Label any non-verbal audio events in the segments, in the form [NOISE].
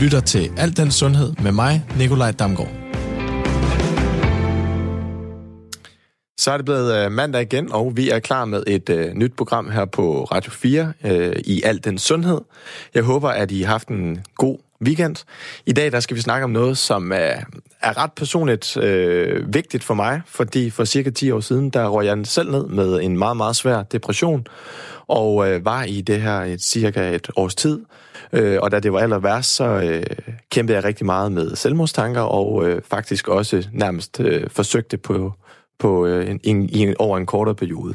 lytter til Alt den Sundhed med mig, Nikolaj Damgaard. Så er det blevet øh, mandag igen, og vi er klar med et uh, nyt program her på Radio 4 uh, øh, i Alt den Sundhed. Jeg håber, at I har haft en god weekend. I dag der skal vi snakke om noget, som er, er ret personligt øh, vigtigt for mig, fordi for cirka 10 år siden, der røg jeg selv ned med en meget, meget svær depression, og øh, var i det her et, cirka et års tid, Øh, og da det var aller værst, så øh, kæmpede jeg rigtig meget med selvmordstanker, og øh, faktisk også nærmest øh, forsøgte på, på øh, en, en, en, over en kortere periode.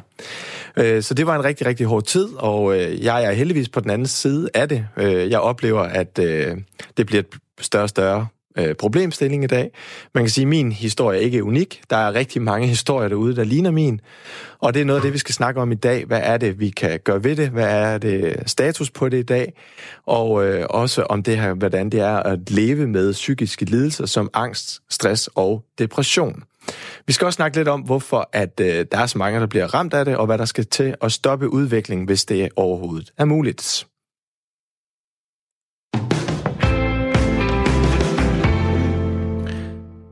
Øh, så det var en rigtig, rigtig hård tid, og øh, jeg er heldigvis på den anden side af det. Øh, jeg oplever, at øh, det bliver et større og større øh, problemstilling i dag. Man kan sige, at min historie er ikke unik. Der er rigtig mange historier derude, der ligner min. Og det er noget af det, vi skal snakke om i dag. Hvad er det, vi kan gøre ved det? Hvad er det status på det i dag? Og øh, også om det her, hvordan det er at leve med psykiske lidelser som angst, stress og depression. Vi skal også snakke lidt om, hvorfor at øh, der er så mange, der bliver ramt af det, og hvad der skal til at stoppe udviklingen, hvis det overhovedet er muligt.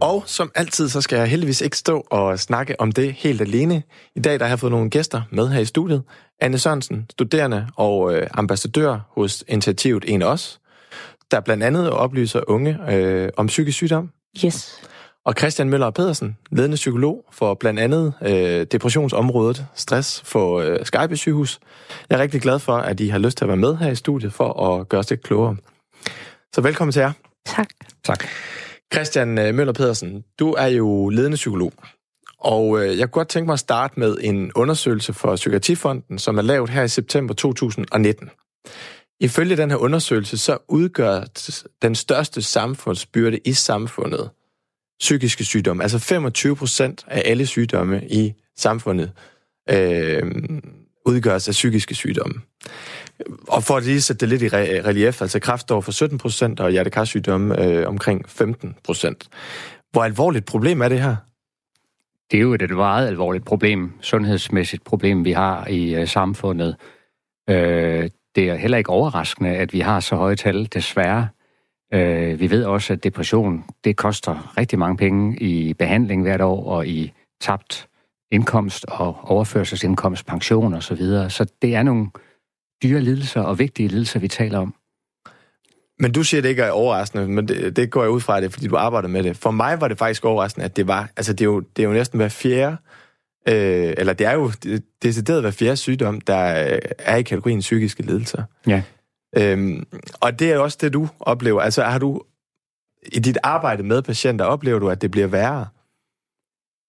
Og som altid, så skal jeg heldigvis ikke stå og snakke om det helt alene. I dag der har jeg fået nogle gæster med her i studiet. Anne Sørensen, studerende og øh, ambassadør hos Initiativet En Os, der blandt andet oplyser unge øh, om psykisk sygdom. Yes. Og Christian Møller Pedersen, ledende psykolog for blandt andet øh, depressionsområdet, stress for øh, Skype sygehus. Jeg er rigtig glad for, at I har lyst til at være med her i studiet for at gøre os lidt klogere. Så velkommen til jer. Tak. Tak. Christian øh, Møller Pedersen, du er jo ledende psykolog, og øh, jeg kunne godt tænke mig at starte med en undersøgelse for Psykiatrifonden, som er lavet her i september 2019. Ifølge den her undersøgelse, så udgør den største samfundsbyrde i samfundet psykiske sygdomme. Altså 25 procent af alle sygdomme i samfundet øh, udgøres af psykiske sygdomme. Og for at lige sætte det lidt i relief, altså kræft står for 17 procent, og hjertekarsygdomme øh, omkring 15 procent. Hvor alvorligt problem er det her? Det er jo et meget alvorligt problem, sundhedsmæssigt problem, vi har i øh, samfundet. Øh, det er heller ikke overraskende, at vi har så høje tal, desværre. Øh, vi ved også, at depression, det koster rigtig mange penge i behandling hvert år, og i tabt indkomst og overførselsindkomst, pension osv. Så, videre. så det er nogle dyre lidelser og vigtige lidelser, vi taler om. Men du siger, det ikke er overraskende, men det, det går jeg ud fra det, fordi du arbejder med det. For mig var det faktisk overraskende, at det var, altså det er jo, det er jo næsten hver fjerde, øh, eller det er jo decideret hver fjerde sygdom, der er i kategorien psykiske lidelser. Ja. Øhm, og det er også det, du oplever. Altså har du, i dit arbejde med patienter, oplever du, at det bliver værre?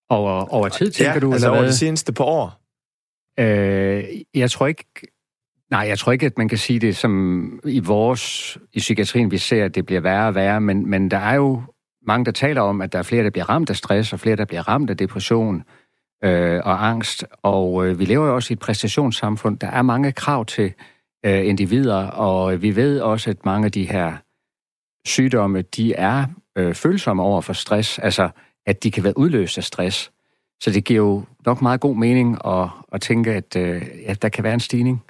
Over, over tid, tænker ja, du? altså eller over hvad? de seneste par år? Øh, jeg tror ikke, Nej, jeg tror ikke, at man kan sige det som i vores, i psykiatrien, vi ser, at det bliver værre og værre, men, men der er jo mange, der taler om, at der er flere, der bliver ramt af stress, og flere, der bliver ramt af depression øh, og angst. Og øh, vi lever jo også i et præstationssamfund. Der er mange krav til øh, individer, og vi ved også, at mange af de her sygdomme, de er øh, følsomme over for stress, altså at de kan være udløst af stress. Så det giver jo nok meget god mening at, at tænke, at, øh, at der kan være en stigning.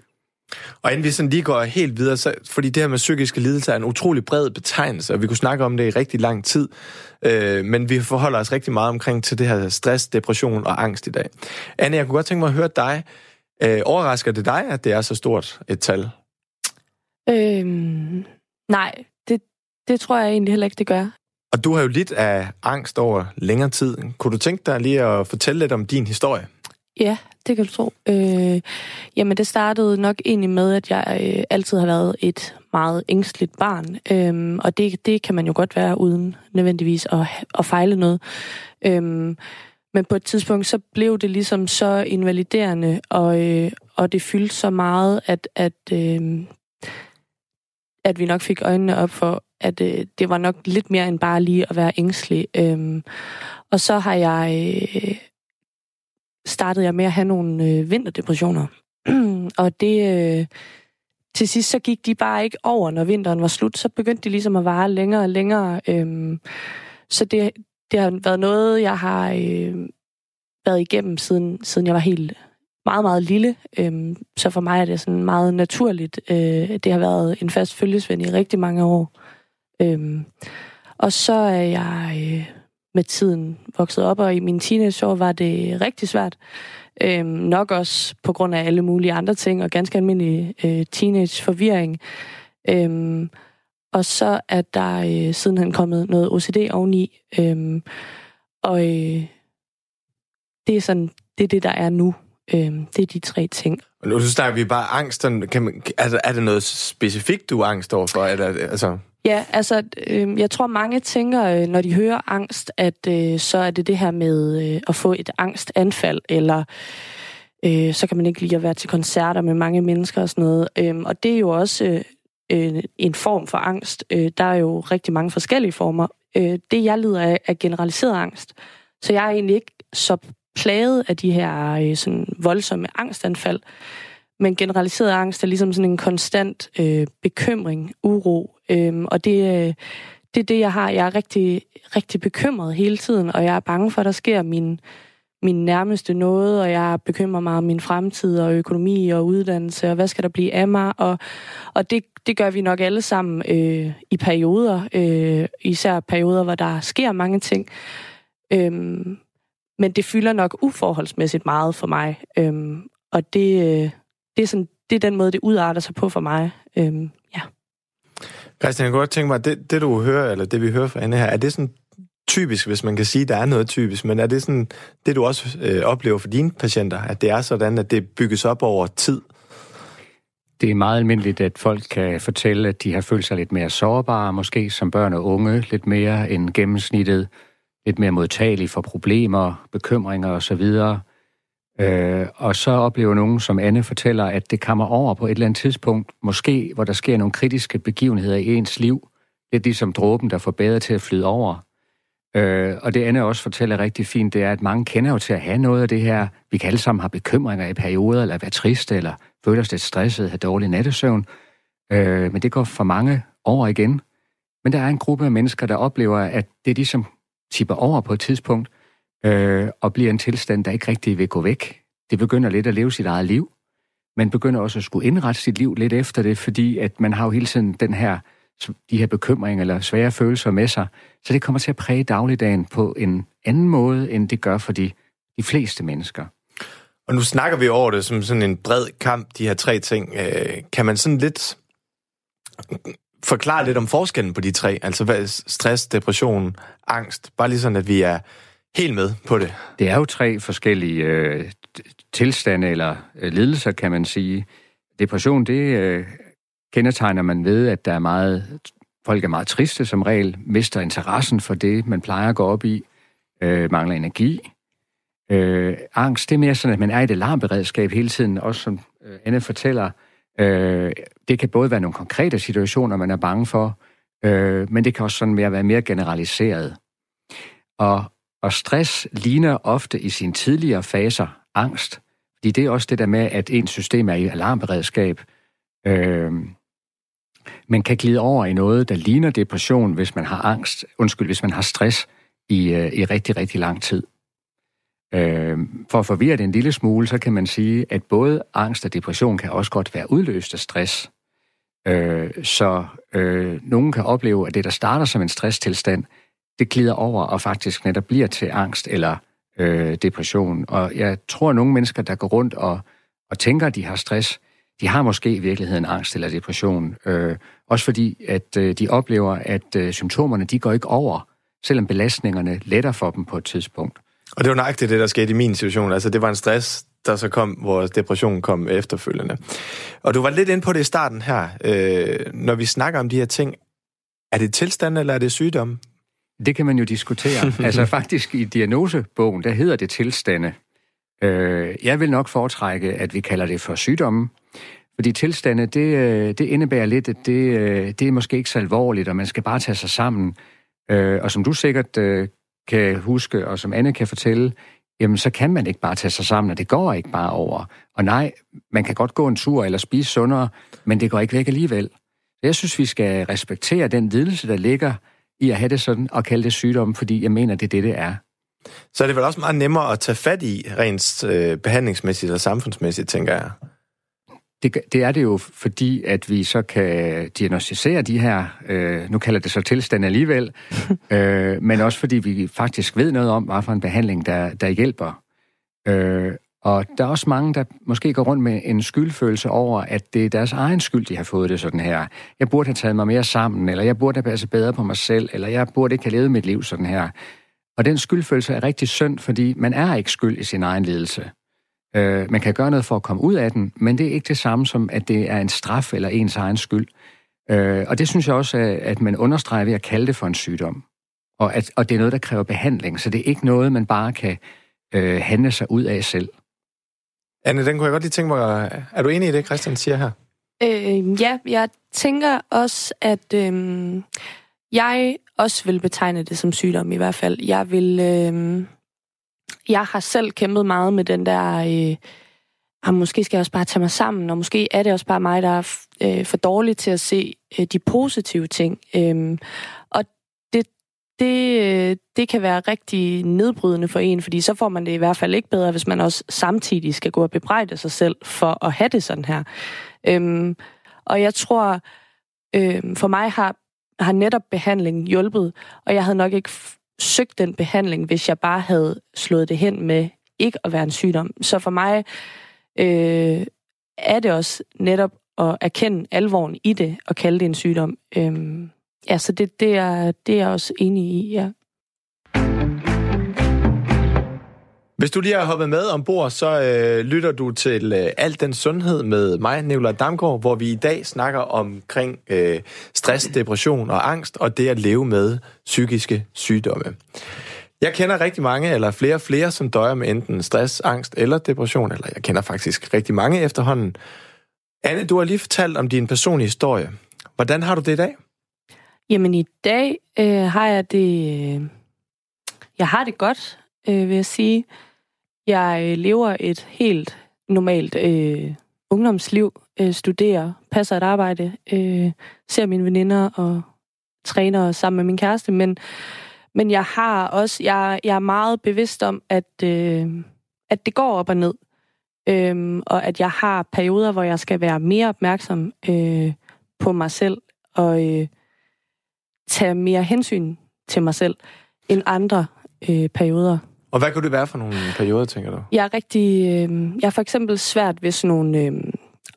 Og inden vi sådan lige går helt videre, så, fordi det her med psykiske lidelser er en utrolig bred betegnelse, og vi kunne snakke om det i rigtig lang tid, øh, men vi forholder os rigtig meget omkring til det her stress, depression og angst i dag. Anne, jeg kunne godt tænke mig at høre dig. Øh, overrasker det dig, at det er så stort et tal? Øhm, nej, det, det tror jeg egentlig heller ikke, det gør. Og du har jo lidt af angst over længere tid. Kunne du tænke dig lige at fortælle lidt om din historie? Ja, det kan du tro. Øh, jamen, det startede nok egentlig med, at jeg øh, altid har været et meget ængstligt barn. Øh, og det, det kan man jo godt være, uden nødvendigvis at, at fejle noget. Øh, men på et tidspunkt, så blev det ligesom så invaliderende, og, øh, og det fyldte så meget, at, at, øh, at vi nok fik øjnene op for, at øh, det var nok lidt mere end bare lige at være ængstelig. Øh, og så har jeg... Øh, startede jeg med at have nogle øh, vinterdepressioner. [CLEARS THROAT] og det... Øh, til sidst så gik de bare ikke over, når vinteren var slut. Så begyndte de ligesom at vare længere og længere. Øhm, så det, det har været noget, jeg har øh, været igennem, siden, siden jeg var helt meget, meget lille. Øh, så for mig er det sådan meget naturligt. Øh, det har været en fast følgesvend i rigtig mange år. Øh, og så er jeg øh, med tiden vokset op, og i mine teenageår var det rigtig svært. Øh, nok også på grund af alle mulige andre ting, og ganske almindelig øh, teenage-forvirring. Øh, og så er der øh, sidenhen kommet noget OCD oveni. Øhm, og øh, det er sådan, det er det, der er nu. Øhm, det er de tre ting. Og nu snakker vi bare angst. Kan man, er, er det noget specifikt, du er angst overfor? Er det, altså... Ja, altså, øh, jeg tror mange tænker, øh, når de hører angst, at øh, så er det det her med øh, at få et angstanfald, eller øh, så kan man ikke lide at være til koncerter med mange mennesker og sådan noget. Øh, og det er jo også øh, en form for angst. Øh, der er jo rigtig mange forskellige former. Øh, det, jeg lider af, er generaliseret angst. Så jeg er egentlig ikke så plaget af de her øh, sådan voldsomme angstanfald. Men generaliseret angst er ligesom sådan en konstant øh, bekymring, uro. Øh, og det, øh, det er det, jeg har. Jeg er rigtig, rigtig bekymret hele tiden, og jeg er bange for, at der sker min, min nærmeste noget, og jeg bekymrer mig om min fremtid og økonomi og uddannelse, og hvad skal der blive af mig? Og, og det, det gør vi nok alle sammen øh, i perioder, øh, især perioder, hvor der sker mange ting. Øhm, men det fylder nok uforholdsmæssigt meget for mig. Øhm, og det, øh, det, er sådan, det er den måde, det udarter sig på for mig. Øhm, ja. Christian, jeg kunne godt tænke mig, det, det du hører, eller det vi hører fra Anne her, er det sådan typisk, hvis man kan sige, at der er noget typisk, men er det sådan, det du også øh, oplever for dine patienter, at det er sådan, at det bygges op over tid? Det er meget almindeligt, at folk kan fortælle, at de har følt sig lidt mere sårbare, måske som børn og unge, lidt mere end gennemsnittet lidt mere modtagelig for problemer, bekymringer osv. Øh, og så oplever nogen, som Anne fortæller, at det kommer over på et eller andet tidspunkt, måske hvor der sker nogle kritiske begivenheder i ens liv. Det er ligesom dråben, der får bedre til at flyde over. Øh, og det Anne også fortæller rigtig fint, det er, at mange kender jo til at have noget af det her. Vi kan alle sammen have bekymringer i perioder, eller være triste, eller føle os lidt stresset, have dårlig nattesøvn. Øh, men det går for mange over igen. Men der er en gruppe af mennesker, der oplever, at det ligesom tipper over på et tidspunkt, øh, og bliver en tilstand, der ikke rigtig vil gå væk. Det begynder lidt at leve sit eget liv. Man begynder også at skulle indrette sit liv lidt efter det, fordi at man har jo hele tiden den her, de her bekymringer eller svære følelser med sig. Så det kommer til at præge dagligdagen på en anden måde, end det gør for de, de fleste mennesker. Og nu snakker vi over det som sådan en bred kamp, de her tre ting. Øh, kan man sådan lidt forklare lidt om forskellen på de tre? Altså hvad, stress, depression, angst. Bare lige sådan, at vi er helt med på det. Det er jo tre forskellige øh, tilstande eller øh, lidelser, kan man sige. Depression, det øh, kendetegner man ved, at der er meget, folk er meget triste som regel, mister interessen for det, man plejer at gå op i, øh, mangler energi. Øh, angst, det er mere sådan, at man er i et alarmberedskab hele tiden, også som øh, Anne fortæller, Øh, det kan både være nogle konkrete situationer, man er bange for, øh, men det kan også sådan mere være mere generaliseret. Og, og stress ligner ofte i sine tidligere faser angst, fordi det er også det der med, at ens system er i alarmberedskab, øh, man kan glide over i noget, der ligner depression, hvis man har angst, undskyld, hvis man har stress i, øh, i rigtig, rigtig lang tid. Øh, for at forvirre det en lille smule, så kan man sige, at både angst og depression kan også godt være udløst af stress. Øh, så øh, nogen kan opleve, at det, der starter som en stresstilstand, det glider over og faktisk netop bliver til angst eller øh, depression. Og jeg tror, at nogle mennesker, der går rundt og, og tænker, at de har stress, de har måske i virkeligheden angst eller depression. Øh, også fordi, at øh, de oplever, at øh, symptomerne de går ikke over, selvom belastningerne letter for dem på et tidspunkt. Og det var nøjagtigt det, der skete i min situation. Altså, det var en stress, der så kom, hvor depressionen kom efterfølgende. Og du var lidt inde på det i starten her. Øh, når vi snakker om de her ting, er det tilstand eller er det sygdom? Det kan man jo diskutere. [LAUGHS] altså faktisk i diagnosebogen, der hedder det tilstande. Øh, jeg vil nok foretrække, at vi kalder det for sygdomme. Fordi tilstande, det, øh, det indebærer lidt, at det, øh, det er måske ikke så alvorligt, og man skal bare tage sig sammen. Øh, og som du sikkert kan huske, og som Anne kan fortælle, jamen så kan man ikke bare tage sig sammen, og det går ikke bare over. Og nej, man kan godt gå en tur eller spise sundere, men det går ikke væk alligevel. Jeg synes, vi skal respektere den lidelse, der ligger i at have det sådan, og kalde det sygdom, fordi jeg mener, det er det, det er. Så er det vel også meget nemmere at tage fat i, rent øh, behandlingsmæssigt og samfundsmæssigt, tænker jeg? Det, det er det jo, fordi at vi så kan diagnostisere de her, øh, nu kalder det så tilstand alligevel, [LAUGHS] øh, men også fordi vi faktisk ved noget om, hvad for en behandling, der, der hjælper. Øh, og der er også mange, der måske går rundt med en skyldfølelse over, at det er deres egen skyld, de har fået det sådan her. Jeg burde have taget mig mere sammen, eller jeg burde have passet bedre på mig selv, eller jeg burde ikke have levet mit liv sådan her. Og den skyldfølelse er rigtig synd, fordi man er ikke skyld i sin egen lidelse. Øh, man kan gøre noget for at komme ud af den, men det er ikke det samme som, at det er en straf eller ens egen skyld. Øh, og det synes jeg også, at man understreger ved at kalde det for en sygdom. Og, at, og det er noget, der kræver behandling, så det er ikke noget, man bare kan øh, handle sig ud af selv. Anne, den kunne jeg godt lige tænke mig... Er du enig i det, Christian siger her? Øh, ja, jeg tænker også, at øh, jeg også vil betegne det som sygdom i hvert fald. Jeg vil... Øh, jeg har selv kæmpet meget med den der... Øh, ah, måske skal jeg også bare tage mig sammen, og måske er det også bare mig, der er øh, for dårlig til at se øh, de positive ting. Øh, og det, det, øh, det kan være rigtig nedbrydende for en, fordi så får man det i hvert fald ikke bedre, hvis man også samtidig skal gå og bebrejde sig selv for at have det sådan her. Øh, og jeg tror, øh, for mig har, har netop behandling hjulpet, og jeg havde nok ikke søgt den behandling, hvis jeg bare havde slået det hen med ikke at være en sygdom. Så for mig øh, er det også netop at erkende alvoren i det og kalde det en sygdom. Øh, ja, så det, det, er, det er jeg også enig i, ja. Hvis du lige har hoppet med ombord, så øh, lytter du til øh, Alt den Sundhed med mig, Nicolai Damgaard, hvor vi i dag snakker omkring øh, stress, depression og angst, og det at leve med psykiske sygdomme. Jeg kender rigtig mange, eller flere og flere, som døjer med enten stress, angst eller depression, eller jeg kender faktisk rigtig mange efterhånden. Anne, du har lige fortalt om din personlige historie. Hvordan har du det i dag? Jamen i dag øh, har jeg det... Øh, jeg har det godt, øh, vil jeg sige. Jeg øh, lever et helt normalt øh, ungdomsliv, øh, studerer, passer et arbejde, øh, ser mine veninder og træner sammen med min kæreste, men, men jeg har også, jeg, jeg er meget bevidst om, at, øh, at det går op og ned, øh, og at jeg har perioder, hvor jeg skal være mere opmærksom øh, på mig selv, og øh, tage mere hensyn til mig selv, end andre øh, perioder. Og hvad kunne det være for nogle perioder, tænker du? Jeg er rigtig... Øh, jeg er for eksempel svært ved sådan nogle øh,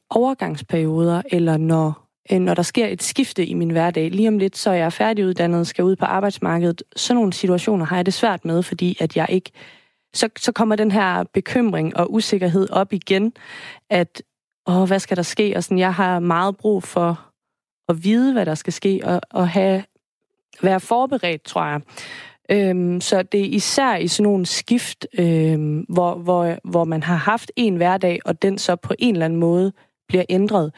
overgangsperioder, eller når, øh, når der sker et skifte i min hverdag. Lige om lidt, så er jeg færdiguddannet, skal ud på arbejdsmarkedet. Sådan nogle situationer har jeg det svært med, fordi at jeg ikke... Så, så kommer den her bekymring og usikkerhed op igen, at åh, hvad skal der ske? Og sådan, jeg har meget brug for at vide, hvad der skal ske, og, og have, være forberedt, tror jeg. Øhm, så det er især i sådan nogle skift, øhm, hvor, hvor, hvor man har haft en hverdag, og den så på en eller anden måde bliver ændret,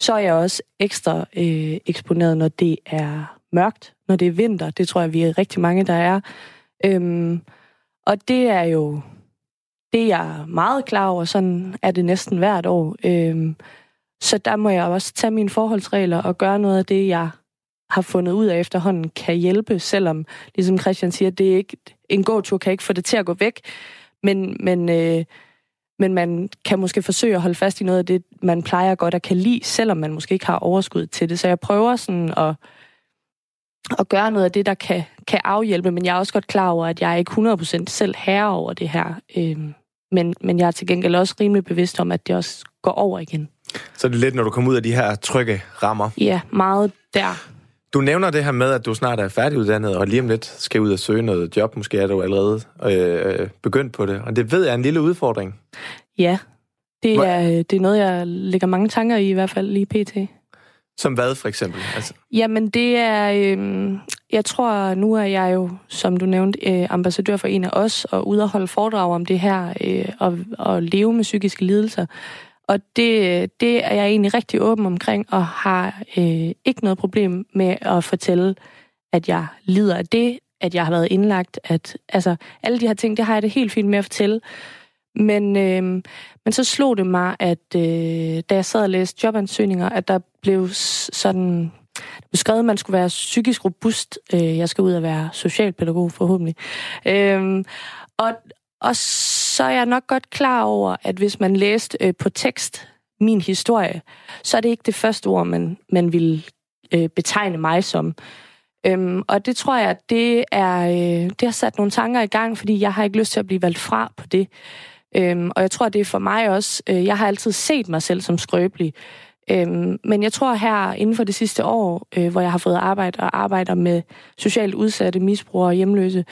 så er jeg også ekstra øh, eksponeret, når det er mørkt, når det er vinter. Det tror jeg, vi er rigtig mange, der er. Øhm, og det er jo det, jeg er meget klar over. Sådan er det næsten hvert år. Øhm, så der må jeg også tage mine forholdsregler og gøre noget af det, jeg har fundet ud af efterhånden, kan hjælpe, selvom, ligesom Christian siger, det er ikke, en gåtur kan ikke få det til at gå væk, men, men, øh, men man kan måske forsøge at holde fast i noget af det, man plejer godt at kan lide, selvom man måske ikke har overskud til det. Så jeg prøver sådan at, at gøre noget af det, der kan, kan afhjælpe, men jeg er også godt klar over, at jeg er ikke 100% selv herre over det her. Øh, men, men jeg er til gengæld også rimelig bevidst om, at det også går over igen. Så er det lidt, når du kommer ud af de her trygge rammer? Ja, meget der. Du nævner det her med, at du snart er færdiguddannet, og lige om lidt skal ud og søge noget job. Måske er du allerede øh, begyndt på det. Og det ved jeg er en lille udfordring. Ja, det er, det er noget, jeg lægger mange tanker i, i hvert fald lige pt. Som hvad, for eksempel? Altså... Jamen, det er... Øh, jeg tror, nu er jeg jo, som du nævnte, øh, ambassadør for en af os, og ude at holde foredrag om det her, øh, og, og leve med psykiske lidelser. Og det, det er jeg egentlig rigtig åben omkring, og har øh, ikke noget problem med at fortælle, at jeg lider af det, at jeg har været indlagt, at altså, alle de her ting, det har jeg det helt fint med at fortælle. Men, øh, men så slog det mig, at øh, da jeg sad og læste jobansøgninger, at der blev sådan beskrevet, at man skulle være psykisk robust. Øh, jeg skal ud og være socialpædagog forhåbentlig. Øh, og, og så er jeg nok godt klar over, at hvis man læste øh, på tekst, min historie, så er det ikke det første ord, man, man vil øh, betegne mig som. Øhm, og det tror jeg, det er øh, det har sat nogle tanker i gang, fordi jeg har ikke lyst til at blive valgt fra på det. Øhm, og jeg tror, det er for mig også. Øh, jeg har altid set mig selv som skrøbelig. Øhm, men jeg tror her, inden for det sidste år, øh, hvor jeg har fået arbejde og arbejder med socialt udsatte, misbrugere og hjemløse,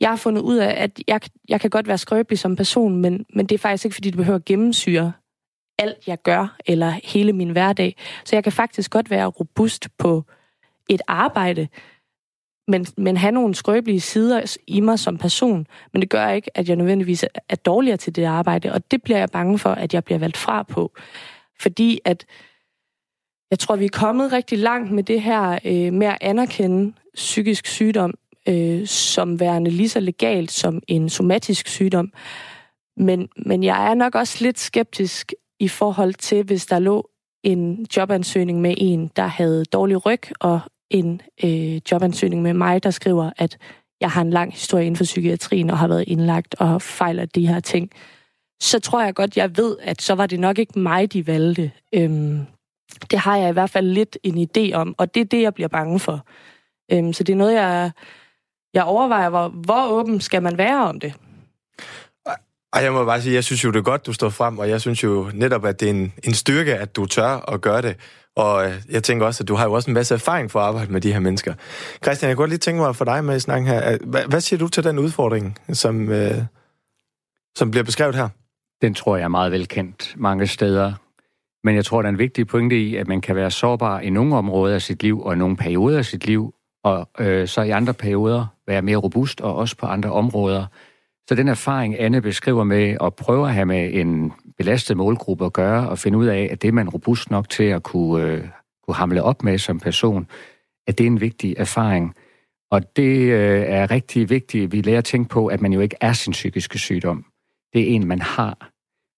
jeg har fundet ud af, at jeg, jeg kan godt være skrøbelig som person, men, men det er faktisk ikke, fordi det behøver at gennemsyre alt, jeg gør, eller hele min hverdag. Så jeg kan faktisk godt være robust på et arbejde, men, men have nogle skrøbelige sider i mig som person. Men det gør ikke, at jeg nødvendigvis er dårligere til det arbejde, og det bliver jeg bange for, at jeg bliver valgt fra på. Fordi at jeg tror, vi er kommet rigtig langt med det her øh, med at anerkende psykisk sygdom øh, som værende lige så legalt som en somatisk sygdom. Men, men jeg er nok også lidt skeptisk i forhold til, hvis der lå en jobansøgning med en, der havde dårlig ryg, og en øh, jobansøgning med mig, der skriver, at jeg har en lang historie inden for psykiatrien og har været indlagt og fejler de her ting, så tror jeg godt, jeg ved, at så var det nok ikke mig, de valgte. Øhm, det har jeg i hvert fald lidt en idé om, og det er det, jeg bliver bange for. Øhm, så det er noget, jeg, jeg overvejer, hvor, hvor åben skal man være om det. Og jeg må bare sige, jeg synes jo, det er godt, du står frem, og jeg synes jo netop, at det er en, en styrke, at du tør at gøre det. Og øh, jeg tænker også, at du har jo også en masse erfaring for at arbejde med de her mennesker. Christian, jeg kunne godt lige tænke mig for dig med i snakken her. Hvad, hvad siger du til den udfordring, som, øh, som bliver beskrevet her? Den tror jeg er meget velkendt mange steder. Men jeg tror, der er en vigtig pointe i, at man kan være sårbar i nogle områder af sit liv og i nogle perioder af sit liv, og øh, så i andre perioder være mere robust og også på andre områder. Så den erfaring, Anne beskriver med at prøve at have med en belastet målgruppe at gøre, og finde ud af, at det er man robust nok til at kunne, øh, kunne hamle op med som person, at det er en vigtig erfaring. Og det øh, er rigtig vigtigt, vi lærer at tænke på, at man jo ikke er sin psykiske sygdom. Det er en, man har.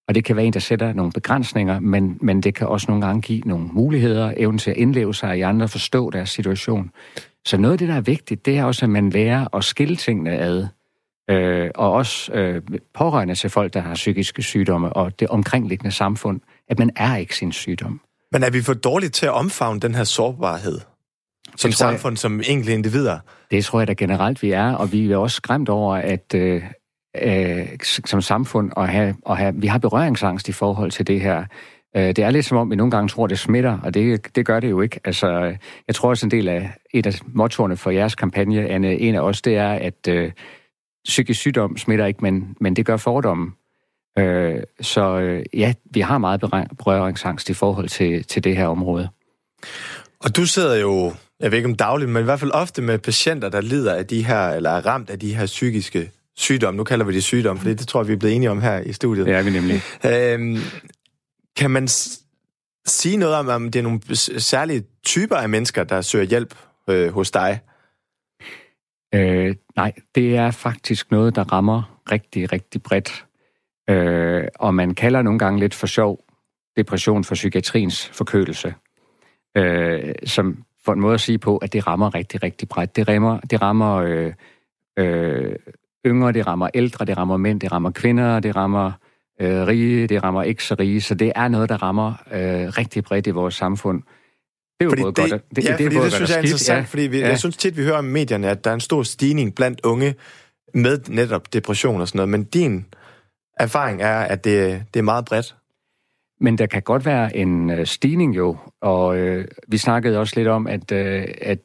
Og det kan være en, der sætter nogle begrænsninger, men, men det kan også nogle gange give nogle muligheder, evnen til at indleve sig i andre, forstå deres situation. Så noget af det, der er vigtigt, det er også, at man lærer at skille tingene ad øh, og også øh, pårørende til folk, der har psykiske sygdomme, og det omkringliggende samfund, at man er ikke sin sygdom. Men er vi for dårligt til at omfavne den her sårbarhed? Som samfund, jeg, som enkelte individer? Det tror jeg da generelt, vi er, og vi er også skræmt over, at øh, øh, som samfund, at have, at have, vi har berøringsangst i forhold til det her. Øh, det er lidt som om, vi nogle gange tror, det smitter, og det, det gør det jo ikke. Altså, jeg tror også en del af et af mottoerne for jeres kampagne, Anne, en af os, det er, at øh, psykisk sygdom smitter ikke, men, men det gør fordommen. Øh, så øh, ja, vi har meget berøringsangst i forhold til, til det her område. Og du sidder jo, jeg ved ikke om dagligt, men i hvert fald ofte med patienter, der lider af de her, eller er ramt af de her psykiske sygdomme. Nu kalder vi det sygdom, for det, det tror jeg, vi er blevet enige om her i studiet. Det er vi nemlig. Øhm, kan man sige noget om, om det er nogle særlige typer af mennesker, der søger hjælp øh, hos dig? Øh, nej, det er faktisk noget, der rammer rigtig, rigtig bredt. Øh, og man kalder nogle gange lidt for sjov depression for psykiatriens forkølelse. Øh, som for en måde at sige på, at det rammer rigtig, rigtig bredt. Det rammer, det rammer øh, øh, yngre, det rammer ældre, det rammer mænd, det rammer kvinder, det rammer øh, rige, det rammer ikke så rige. Så det er noget, der rammer øh, rigtig bredt i vores samfund er jo fordi både det, godt. Det, ja, det, det, det synes jeg er interessant, ja. fordi vi, ja. jeg synes tit, vi hører om medierne, at der er en stor stigning blandt unge med netop depression og sådan noget, men din erfaring er, at det, det er meget bredt. Men der kan godt være en øh, stigning jo, og øh, vi snakkede også lidt om, at, øh, at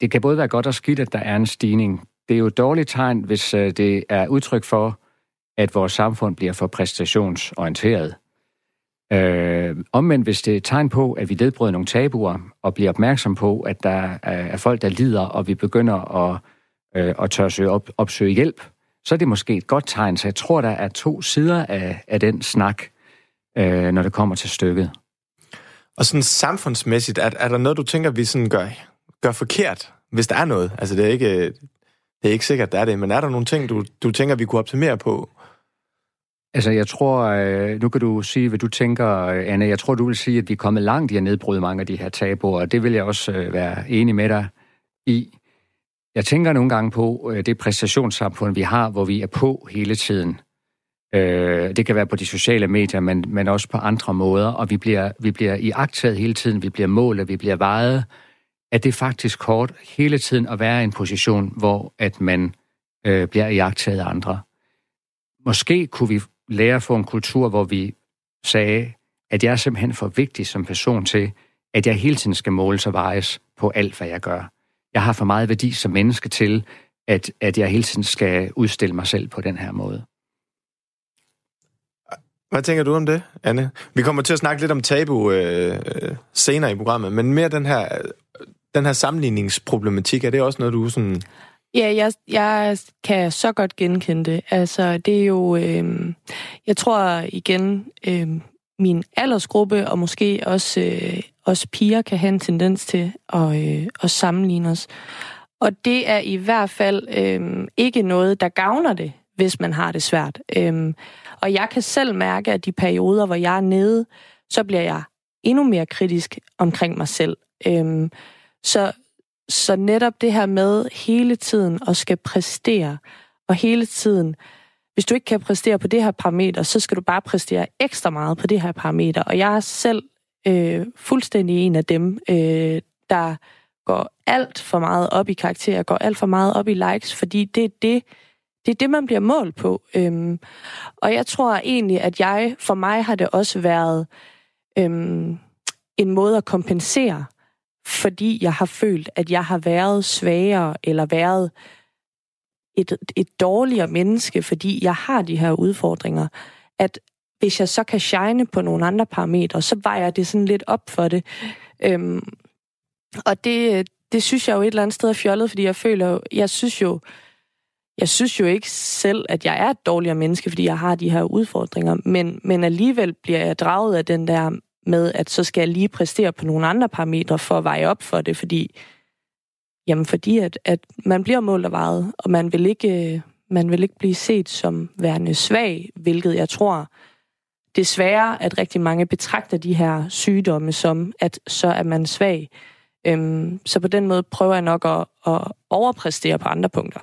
det kan både være godt og skidt, at der er en stigning. Det er jo et dårligt tegn, hvis øh, det er udtryk for, at vores samfund bliver for præstationsorienteret. Øh, omvendt, hvis det er et tegn på, at vi nedbryder nogle tabuer og bliver opmærksom på, at der er folk, der lider, og vi begynder at, øh, at tør søge op, opsøge hjælp, så er det måske et godt tegn. Så jeg tror, der er to sider af, af den snak, øh, når det kommer til stykket. Og sådan samfundsmæssigt, er, er der noget, du tænker, vi sådan gør, gør forkert, hvis der er noget? Altså, det er ikke, det er ikke sikkert, der er det, men er der nogle ting, du, du tænker, vi kunne optimere på? Altså, jeg tror, øh, nu kan du sige, hvad du tænker, øh, Anne. Jeg tror, du vil sige, at vi er kommet langt i at nedbryde mange af de her tabuer, og det vil jeg også øh, være enig med dig i. Jeg tænker nogle gange på det præstationssamfund, vi har, hvor vi er på hele tiden. Det kan være på de sociale medier, men, men også på andre måder, og vi bliver, vi bliver iagtaget hele tiden, vi bliver målet, vi bliver vejet, at det er faktisk kort hele tiden at være i en position, hvor at man øh, bliver iagtaget af andre. Måske kunne vi lære at få en kultur, hvor vi sagde, at jeg er simpelthen for vigtig som person til, at jeg hele tiden skal måles og vejes på alt, hvad jeg gør. Jeg har for meget værdi som menneske til, at, at jeg hele tiden skal udstille mig selv på den her måde. Hvad tænker du om det, Anne? Vi kommer til at snakke lidt om tabu øh, øh senere i programmet, men mere den her, øh, den her sammenligningsproblematik, er det også noget, du sådan... Ja, jeg, jeg kan så godt genkende det. Altså, det er jo... Øh, jeg tror igen, øh, min aldersgruppe, og måske også, øh, os piger, kan have en tendens til at, øh, at sammenligne os. Og det er i hvert fald øh, ikke noget, der gavner det, hvis man har det svært. Øh, og jeg kan selv mærke, at de perioder, hvor jeg er nede, så bliver jeg endnu mere kritisk omkring mig selv. Øh, så, så netop det her med hele tiden at skal præstere, og hele tiden, hvis du ikke kan præstere på det her parameter, så skal du bare præstere ekstra meget på det her parameter. Og jeg er selv øh, fuldstændig en af dem, øh, der går alt for meget op i karakter, går alt for meget op i likes, fordi det er det, det, er det man bliver målt på. Øhm, og jeg tror egentlig, at jeg, for mig har det også været øhm, en måde at kompensere fordi jeg har følt, at jeg har været svagere eller været et, et dårligere menneske, fordi jeg har de her udfordringer, at hvis jeg så kan shine på nogle andre parametre, så vejer det sådan lidt op for det. Øhm, og det, det synes jeg jo et eller andet sted er fjollet, fordi jeg føler, jeg synes jo, jeg synes jo ikke selv, at jeg er et dårligere menneske, fordi jeg har de her udfordringer, men, men alligevel bliver jeg draget af den der med, at så skal jeg lige præstere på nogle andre parametre for at veje op for det, fordi, jamen fordi at, at man bliver målt og vejet, og man vil, ikke, øh, man vil ikke blive set som værende svag, hvilket jeg tror desværre, at rigtig mange betragter de her sygdomme som, at så er man svag. Øhm, så på den måde prøver jeg nok at, at overpræstere på andre punkter.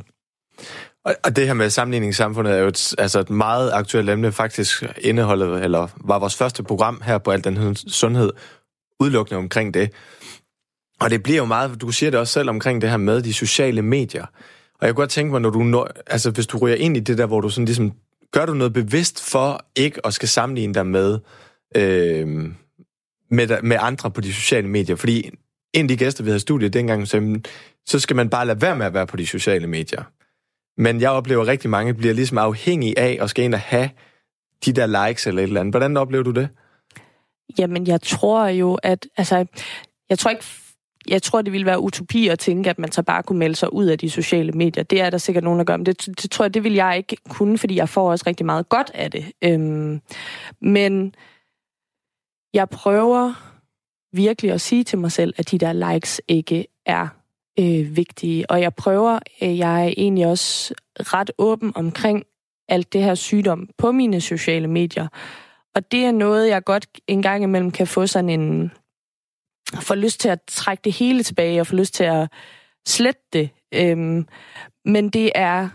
Og det her med sammenligningssamfundet er jo et, altså et meget aktuelt emne. Faktisk indeholdet, eller var vores første program her på Alt den Sundhed, udelukkende omkring det. Og det bliver jo meget, du siger det også selv omkring det her med de sociale medier. Og jeg kunne godt tænke mig, når du når, altså hvis du ryger ind i det der, hvor du sådan ligesom, gør du noget bevidst for ikke at skal sammenligne dig med, øh, med, med andre på de sociale medier. Fordi en af de gæster, vi havde i studiet dengang, sagde, så skal man bare lade være med at være på de sociale medier. Men jeg oplever, at rigtig mange bliver ligesom afhængige af at skal ind og have de der likes eller et eller andet. Hvordan oplever du det? Jamen, jeg tror jo, at... Altså, jeg tror ikke jeg tror, det ville være utopi at tænke, at man så bare kunne melde sig ud af de sociale medier. Det er der sikkert nogen, der gør, men det, det tror jeg, det vil jeg ikke kunne, fordi jeg får også rigtig meget godt af det. Øhm, men jeg prøver virkelig at sige til mig selv, at de der likes ikke er øh, vigtige. Og jeg prøver, øh, jeg er egentlig også ret åben omkring alt det her sygdom på mine sociale medier. Og det er noget, jeg godt en gang imellem kan få sådan en... få lyst til at trække det hele tilbage og få lyst til at slette det. Øhm, men det er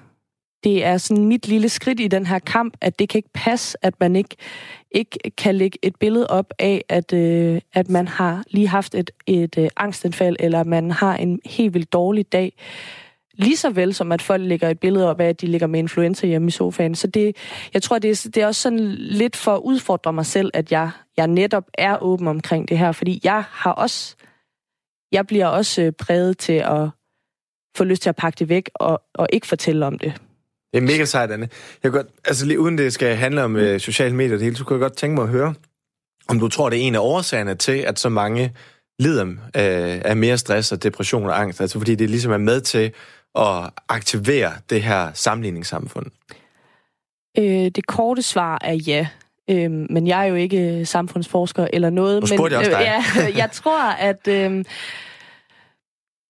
det er sådan mit lille skridt i den her kamp, at det kan ikke passe, at man ikke, ikke kan lægge et billede op af, at, øh, at man har lige haft et, et øh, angstanfald, eller man har en helt vildt dårlig dag. Lige så vel som at folk lægger et billede op af, at de ligger med influenza hjemme i sofaen. Så det, jeg tror, det er, det er også sådan lidt for at udfordre mig selv, at jeg, jeg netop er åben omkring det her, fordi jeg har også, jeg bliver også øh, præget til at få lyst til at pakke det væk og, og ikke fortælle om det. Det er mega sejt, Anne. Jeg godt, altså lige uden det skal handle om uh, sociale medier det hele, så kunne jeg godt tænke mig at høre, om du tror, det er en af årsagerne til, at så mange lider uh, af mere stress og depression og angst. Altså fordi det ligesom er med til at aktivere det her sammenligningssamfund. Øh, det korte svar er ja. Øh, men jeg er jo ikke samfundsforsker eller noget. Nu spurgte men, jeg også dig. Øh, ja, [LAUGHS] jeg tror, at... Øh,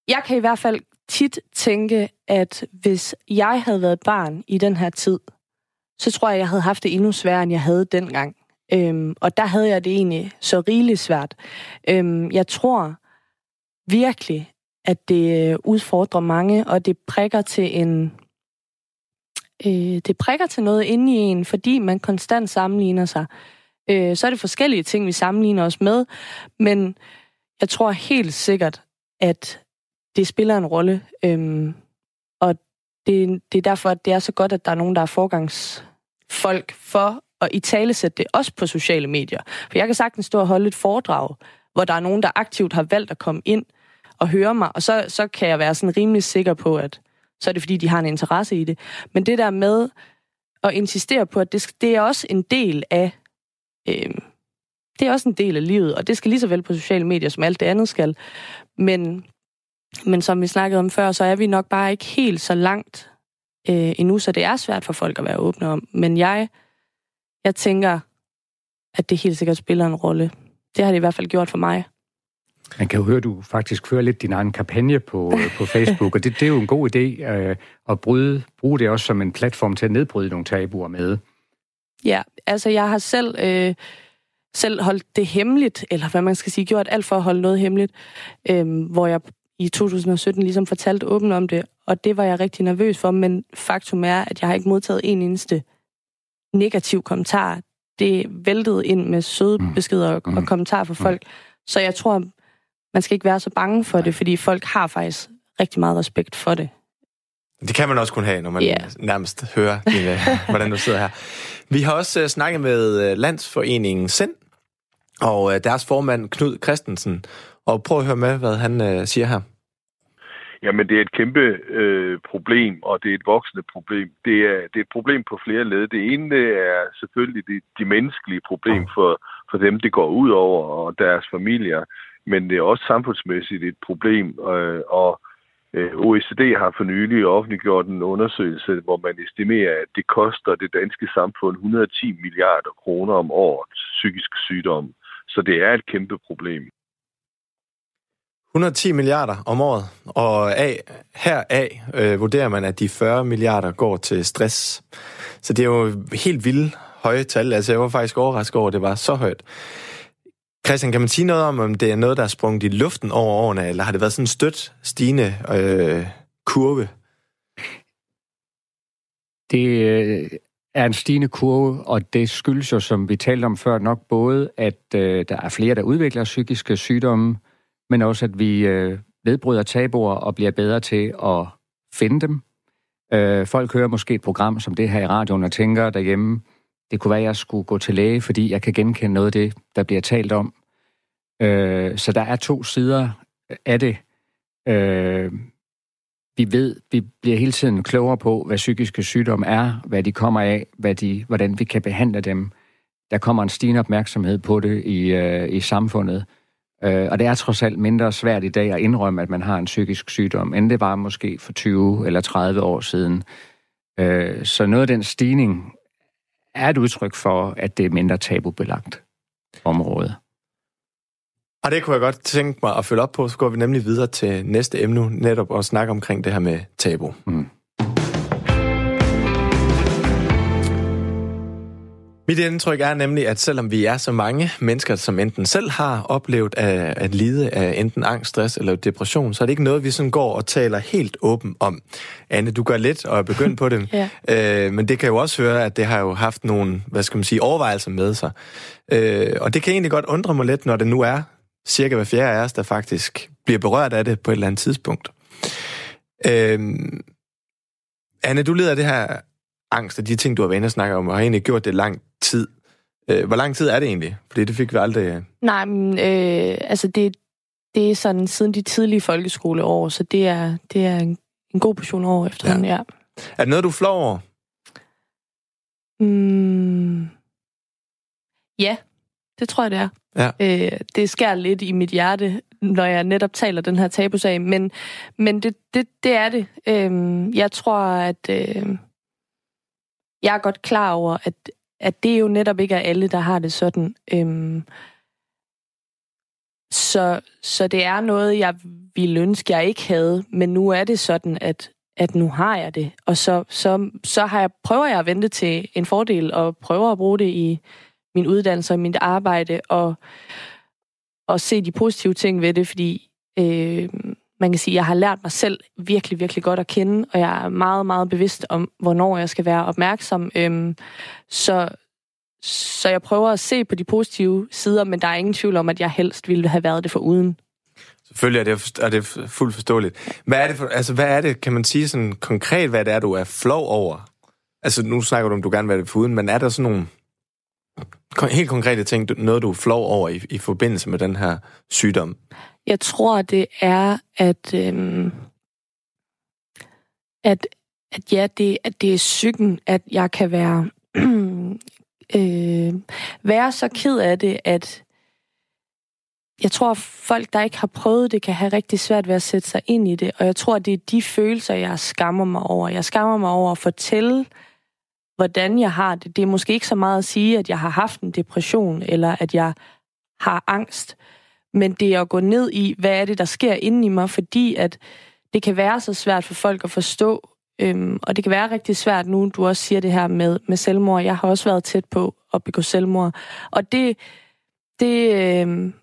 jeg kan i hvert fald tit tænke, at hvis jeg havde været barn i den her tid, så tror jeg, jeg havde haft det endnu sværere, end jeg havde dengang. Øhm, og der havde jeg det egentlig så rigeligt svært. Øhm, jeg tror virkelig, at det øh, udfordrer mange, og det prikker til en øh, det prikker til noget inde i en, fordi man konstant sammenligner sig. Øh, så er det forskellige ting, vi sammenligner os med, men jeg tror helt sikkert, at det spiller en rolle. Øh, det, det er derfor, at det er så godt, at der er nogen, der er forgangsfolk for at i tale sætte det også på sociale medier. For jeg kan sagtens stå og holde et foredrag, hvor der er nogen, der aktivt har valgt at komme ind og høre mig, og så, så kan jeg være sådan rimelig sikker på, at så er det fordi, de har en interesse i det. Men det der med at insistere på, at det, det er også en del af øh, det er også en del af livet, og det skal lige så vel på sociale medier, som alt det andet skal. Men, men som vi snakkede om før, så er vi nok bare ikke helt så langt øh, endnu, så det er svært for folk at være åbne om. Men jeg, jeg tænker, at det helt sikkert spiller en rolle. Det har det i hvert fald gjort for mig. Man kan jo høre, at du faktisk fører lidt din egen kampagne på, på Facebook, og det, det er jo en god idé øh, at bryde, bruge det også som en platform til at nedbryde nogle tabuer med. Ja, altså jeg har selv, øh, selv holdt det hemmeligt, eller hvad man skal sige, gjort alt for at holde noget hemmeligt, øh, hvor jeg i 2017 ligesom fortalte åbent om det, og det var jeg rigtig nervøs for, men faktum er, at jeg har ikke modtaget en eneste negativ kommentar. Det væltede ind med søde mm. beskeder og, og mm. kommentarer fra mm. folk, så jeg tror, man skal ikke være så bange for det, fordi folk har faktisk rigtig meget respekt for det. Det kan man også kun have, når man yeah. nærmest hører, din, øh, [LAUGHS] hvordan du sidder her. Vi har også uh, snakket med uh, Landsforeningen Sind, og uh, deres formand Knud Christensen. Og prøv at høre med, hvad han uh, siger her. Jamen, det er et kæmpe øh, problem, og det er et voksende problem. Det er, det er et problem på flere led. Det ene det er selvfølgelig de, de menneskelige problem for, for dem, det går ud over, og deres familier. Men det er også samfundsmæssigt et problem, øh, og Øh, OECD har for nylig offentliggjort en undersøgelse, hvor man estimerer, at det koster det danske samfund 110 milliarder kroner om året psykisk sygdom. Så det er et kæmpe problem. 110 milliarder om året, og af, heraf øh, vurderer man, at de 40 milliarder går til stress. Så det er jo helt vildt høje tal. Altså, jeg var faktisk overrasket over, at det var så højt. Christian, kan man sige noget om, om det er noget, der er sprunget i luften over årene, eller har det været sådan en stødt stigende øh, kurve? Det øh, er en stigende kurve, og det skyldes jo, som vi talte om før, nok både, at øh, der er flere, der udvikler psykiske sygdomme, men også, at vi øh, vedbryder tabuer og bliver bedre til at finde dem. Øh, folk hører måske et program som det her i radioen og tænker derhjemme, det kunne være, at jeg skulle gå til læge, fordi jeg kan genkende noget af det, der bliver talt om. Øh, så der er to sider af det. Øh, vi ved, vi bliver hele tiden klogere på, hvad psykiske sygdomme er, hvad de kommer af, hvad de, hvordan vi kan behandle dem. Der kommer en stigende opmærksomhed på det i, øh, i samfundet. Øh, og det er trods alt mindre svært i dag at indrømme, at man har en psykisk sygdom, end det var måske for 20 eller 30 år siden. Øh, så noget af den stigning er et udtryk for, at det er mindre tabubelagt område. Og det kunne jeg godt tænke mig at følge op på, så går vi nemlig videre til næste emne, netop at snakke omkring det her med tabu. Mm. Mit indtryk er nemlig, at selvom vi er så mange mennesker, som enten selv har oplevet at, at lide af enten angst, stress eller depression, så er det ikke noget, vi sådan går og taler helt åben om. Anne, du gør lidt og er begyndt på det, [LAUGHS] ja. øh, men det kan jo også høre, at det har jo haft nogle, hvad skal man sige, overvejelser med sig. Øh, og det kan egentlig godt undre mig lidt, når det nu er cirka hver fjerde af os, der faktisk bliver berørt af det på et eller andet tidspunkt. Øh, Anne, du lider af det her angst og de ting, du har været inde og snakke om, og har egentlig gjort det lang tid. Øh, hvor lang tid er det egentlig? Fordi det fik vi aldrig... Øh, Nej, men øh, altså det, det er sådan siden de tidlige folkeskoleår, så det er, det er en, en god portion år efter ja. ja. Er det noget, du flår over? Mm, ja, det tror jeg, det er. Ja. Øh, det skærer lidt i mit hjerte, når jeg netop taler den her tabusag, men, men det, det, det er det. Øh, jeg tror, at... Øh, jeg er godt klar over, at, at det jo netop ikke er alle, der har det sådan. Øhm, så, så det er noget, jeg ville ønske, jeg ikke havde, men nu er det sådan, at, at nu har jeg det. Og så, så, så har jeg, prøver jeg at vente til en fordel, og prøver at bruge det i min uddannelse og mit arbejde, og, og se de positive ting ved det, fordi øh, man kan sige, jeg har lært mig selv virkelig, virkelig godt at kende, og jeg er meget, meget bevidst om, hvornår jeg skal være opmærksom. Øhm, så, så jeg prøver at se på de positive sider, men der er ingen tvivl om, at jeg helst ville have været det for uden. Selvfølgelig er det, er det fuldt forståeligt. Hvad er det, for, altså, hvad er det, kan man sige sådan konkret, hvad det er, du er flov over? Altså, nu snakker du om, du gerne vil være det for uden, men er der sådan nogle helt konkrete ting, noget du er flov over i, i forbindelse med den her sygdom? Jeg tror, det er, at, øhm, at, at ja, det, at det er psyken, at jeg kan være, [CLEARS THROAT] øh, være så ked af det, at jeg tror, folk, der ikke har prøvet det, kan have rigtig svært ved at sætte sig ind i det. Og jeg tror, det er de følelser, jeg skammer mig over. Jeg skammer mig over at fortælle, hvordan jeg har det. Det er måske ikke så meget at sige, at jeg har haft en depression, eller at jeg har angst. Men det er at gå ned i, hvad er det, der sker inde i mig, fordi at det kan være så svært for folk at forstå. Øhm, og det kan være rigtig svært nu, du også siger det her med, med selvmord. Jeg har også været tæt på at begå selvmord. Og det, det, øhm,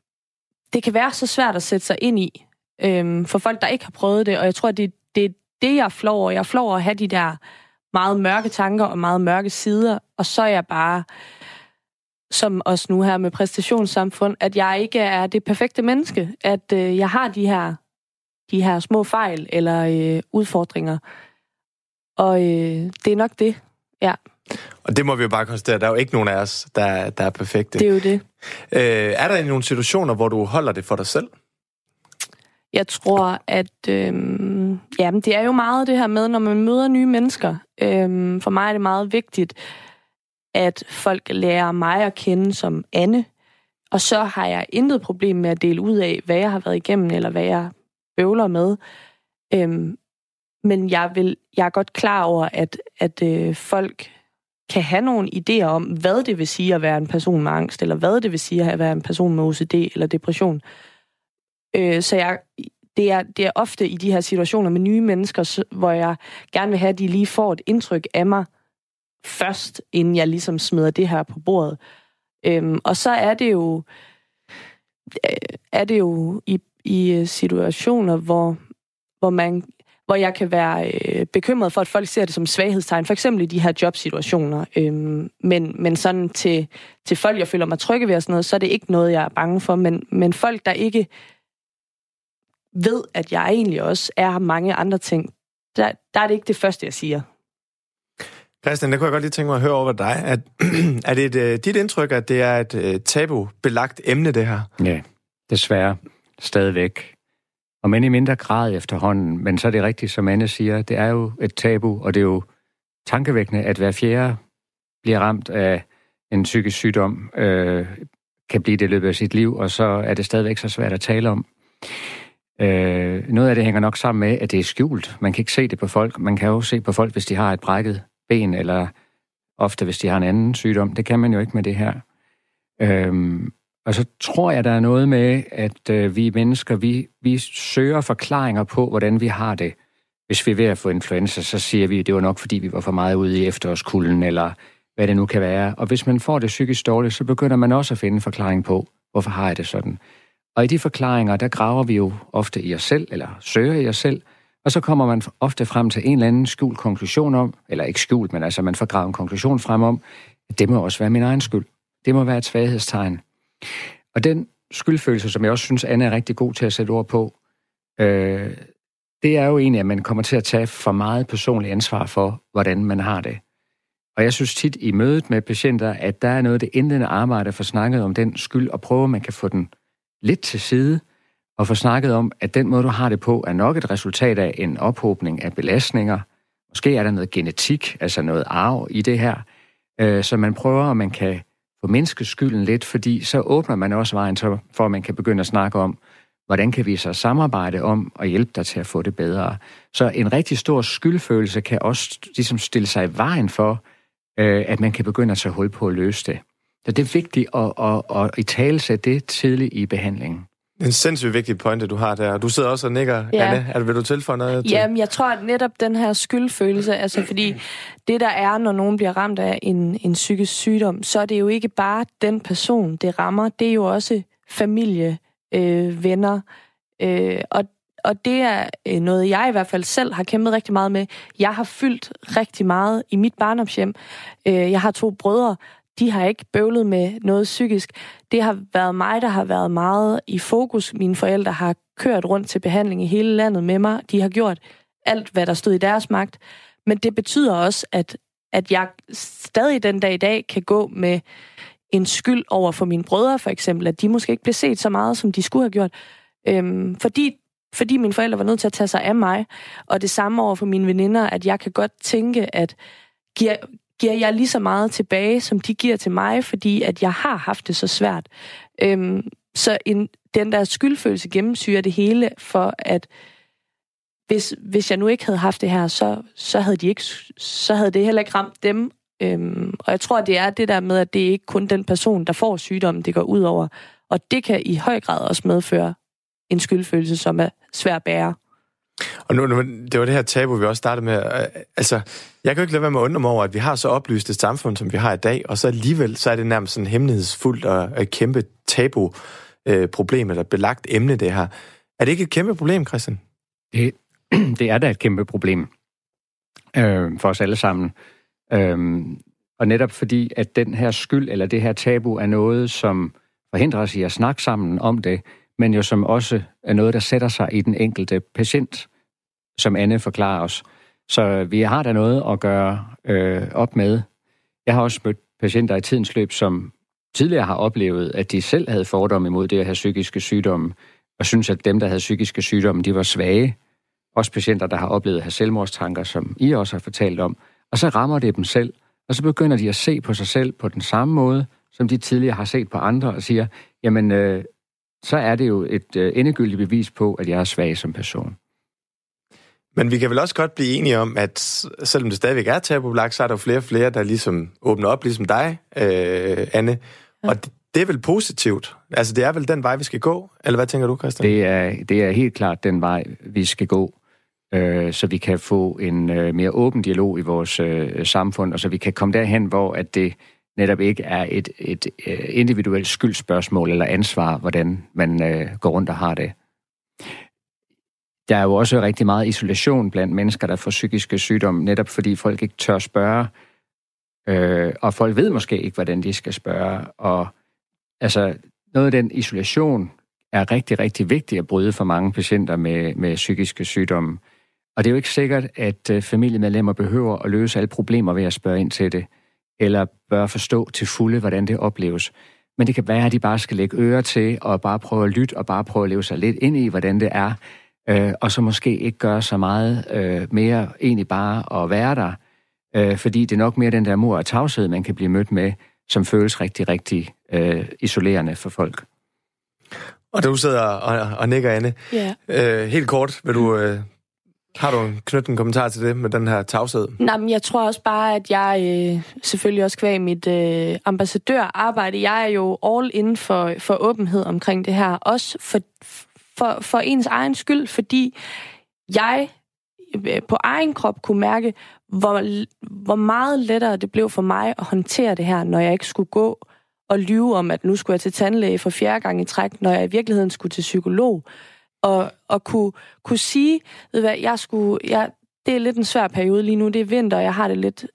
det kan være så svært at sætte sig ind i øhm, for folk, der ikke har prøvet det. Og jeg tror, det, det er det, jeg flår over. Jeg flår over at have de der meget mørke tanker og meget mørke sider. Og så er jeg bare som os nu her med præstationssamfund, at jeg ikke er det perfekte menneske, at øh, jeg har de her, de her små fejl eller øh, udfordringer. Og øh, det er nok det, ja. Og det må vi jo bare konstatere, der er jo ikke nogen af os, der, der er perfekte. Det er jo det. Øh, er der nogle situationer, hvor du holder det for dig selv? Jeg tror, at øh, jamen, det er jo meget det her med, når man møder nye mennesker. Øh, for mig er det meget vigtigt, at folk lærer mig at kende som Anne, og så har jeg intet problem med at dele ud af, hvad jeg har været igennem, eller hvad jeg bøvler med. Øhm, men jeg, vil, jeg er godt klar over, at, at øh, folk kan have nogle idéer om, hvad det vil sige at være en person med angst, eller hvad det vil sige at være en person med OCD eller depression. Øh, så jeg, det, er, det er ofte i de her situationer med nye mennesker, hvor jeg gerne vil have, at de lige får et indtryk af mig, først, inden jeg ligesom smider det her på bordet. Øhm, og så er det jo øh, er det jo i, i øh, situationer, hvor, hvor man hvor jeg kan være øh, bekymret for, at folk ser det som svaghedstegn, for eksempel i de her jobsituationer. Øhm, men, men sådan til, til folk, jeg føler mig trygge ved og sådan noget, så er det ikke noget, jeg er bange for. Men, men folk, der ikke ved, at jeg egentlig også er mange andre ting, der, der er det ikke det første, jeg siger. Christian, det kunne jeg godt lige tænke mig at høre over dig. At, [CLEARS THROAT] er det et, øh, dit indtryk, at det er et tabubelagt tabu-belagt emne, det her? Ja, desværre. Stadigvæk. Og men i mindre grad efterhånden. Men så er det rigtigt, som Anne siger, det er jo et tabu, og det er jo tankevækkende, at hver fjerde bliver ramt af en psykisk sygdom, øh, kan blive det i løbet af sit liv, og så er det stadigvæk så svært at tale om. Øh, noget af det hænger nok sammen med, at det er skjult. Man kan ikke se det på folk. Man kan jo se på folk, hvis de har et brækket ben, eller ofte hvis de har en anden sygdom. Det kan man jo ikke med det her. Øhm, og så tror jeg, der er noget med, at øh, vi mennesker, vi, vi søger forklaringer på, hvordan vi har det. Hvis vi er ved at få influenza, så siger vi, at det var nok, fordi vi var for meget ude i efterårskulden, eller hvad det nu kan være. Og hvis man får det psykisk dårligt, så begynder man også at finde en forklaring på, hvorfor har jeg det sådan. Og i de forklaringer, der graver vi jo ofte i os selv, eller søger i os selv, og så kommer man ofte frem til en eller anden skjult konklusion om, eller ikke skjult, men altså man får gravet en konklusion frem om, at det må også være min egen skyld. Det må være et svaghedstegn. Og den skyldfølelse, som jeg også synes, Anna er rigtig god til at sætte ord på, øh, det er jo egentlig, at man kommer til at tage for meget personligt ansvar for, hvordan man har det. Og jeg synes tit i mødet med patienter, at der er noget af det indledende arbejde for snakket om den skyld, og prøve, at man kan få den lidt til side, og få snakket om, at den måde, du har det på, er nok et resultat af en ophobning af belastninger. Måske er der noget genetik, altså noget arv i det her, øh, så man prøver, om man kan få mennesket skylden lidt, fordi så åbner man også vejen for, at man kan begynde at snakke om, hvordan kan vi så samarbejde om at hjælpe dig til at få det bedre. Så en rigtig stor skyldfølelse kan også ligesom stille sig i vejen for, øh, at man kan begynde at tage hul på at løse det. Så det er vigtigt at, at, at, at i tale sætte det tidligt i behandlingen. En sindssygt vigtig pointe, du har der. Du sidder også og nikker, ja. Anne. Er, vil du tilføje noget til? Jamen, jeg tror, at netop den her skyldfølelse, altså fordi det, der er, når nogen bliver ramt af en, en psykisk sygdom, så er det jo ikke bare den person, det rammer. Det er jo også familie, øh, venner. Øh, og, og det er øh, noget, jeg i hvert fald selv har kæmpet rigtig meget med. Jeg har fyldt rigtig meget i mit barndomshjem. Øh, jeg har to brødre, de har ikke bøvlet med noget psykisk. Det har været mig, der har været meget i fokus. Mine forældre har kørt rundt til behandling i hele landet med mig. De har gjort alt, hvad der stod i deres magt. Men det betyder også, at, at jeg stadig den dag i dag kan gå med en skyld over for mine brødre, for eksempel, at de måske ikke blev set så meget, som de skulle have gjort. Øhm, fordi, fordi mine forældre var nødt til at tage sig af mig, og det samme over for mine veninder, at jeg kan godt tænke, at giver, giver jeg lige så meget tilbage, som de giver til mig, fordi at jeg har haft det så svært. Øhm, så en, den der skyldfølelse gennemsyrer det hele, for at hvis, hvis jeg nu ikke havde haft det her, så, så, havde de ikke, så havde det heller ikke ramt dem. Øhm, og jeg tror, det er det der med, at det er ikke kun den person, der får sygdommen, det går ud over. Og det kan i høj grad også medføre en skyldfølelse, som er svær at bære. Og nu, det var det her tabu, vi også startede med. Øh, altså, jeg kan jo ikke lade være med at undre mig over, at vi har så oplyst et samfund, som vi har i dag, og så alligevel, så er det nærmest sådan hemmelighedsfuldt og et kæmpe tabu-problem, øh, eller belagt emne, det her. Er det ikke et kæmpe problem, Christian? Det, [CLEARS THROAT] det er da et kæmpe problem øh, for os alle sammen. Øh, og netop fordi, at den her skyld eller det her tabu er noget, som forhindrer os i at snakke sammen om det, men jo som også er noget, der sætter sig i den enkelte patient, som Anne forklarer os. Så vi har da noget at gøre øh, op med. Jeg har også mødt patienter i tidens løb, som tidligere har oplevet, at de selv havde fordomme imod det at have psykiske sygdomme, og synes, at dem, der havde psykiske sygdomme, de var svage. Også patienter, der har oplevet at have selvmordstanker, som I også har fortalt om. Og så rammer det dem selv, og så begynder de at se på sig selv på den samme måde, som de tidligere har set på andre, og siger, jamen, øh, så er det jo et øh, endegyldigt bevis på, at jeg er svag som person. Men vi kan vel også godt blive enige om, at selvom det stadigvæk er tabubelagt, så er der jo flere og flere, der ligesom åbner op, ligesom dig, øh, Anne. Ja. Og det, det er vel positivt? Altså, det er vel den vej, vi skal gå? Eller hvad tænker du, Christian? Det er, det er helt klart den vej, vi skal gå, øh, så vi kan få en øh, mere åben dialog i vores øh, samfund, og så vi kan komme derhen, hvor at det netop ikke er et, et, et individuelt skyldspørgsmål eller ansvar, hvordan man øh, går rundt og har det. Der er jo også rigtig meget isolation blandt mennesker, der får psykiske sygdomme, netop fordi folk ikke tør spørge, øh, og folk ved måske ikke, hvordan de skal spørge. Og altså, noget af den isolation er rigtig, rigtig vigtigt at bryde for mange patienter med, med psykiske sygdomme. Og det er jo ikke sikkert, at øh, familiemedlemmer behøver at løse alle problemer ved at spørge ind til det eller bør forstå til fulde, hvordan det opleves. Men det kan være, at de bare skal lægge øre til, og bare prøve at lytte, og bare prøve at leve sig lidt ind i, hvordan det er, øh, og så måske ikke gøre så meget øh, mere egentlig bare at være der, øh, fordi det er nok mere den der mor og tavshed, man kan blive mødt med, som føles rigtig, rigtig øh, isolerende for folk. Og du sidder og, og nikker, Anne. Ja. Øh, helt kort, vil du øh, har du knyttet en kommentar til det med den her tavshed? Nej, men jeg tror også bare, at jeg øh, selvfølgelig også kvæg mit øh, ambassadørarbejde, jeg er jo all in for, for åbenhed omkring det her. Også for, for, for ens egen skyld, fordi jeg øh, på egen krop kunne mærke, hvor, hvor meget lettere det blev for mig at håndtere det her, når jeg ikke skulle gå og lyve om, at nu skulle jeg til tandlæge for fjerde gang i træk, når jeg i virkeligheden skulle til psykolog og, og kunne, kunne sige, ved hvad, jeg skulle, jeg, det er lidt en svær periode lige nu, det er vinter, og jeg har det lidt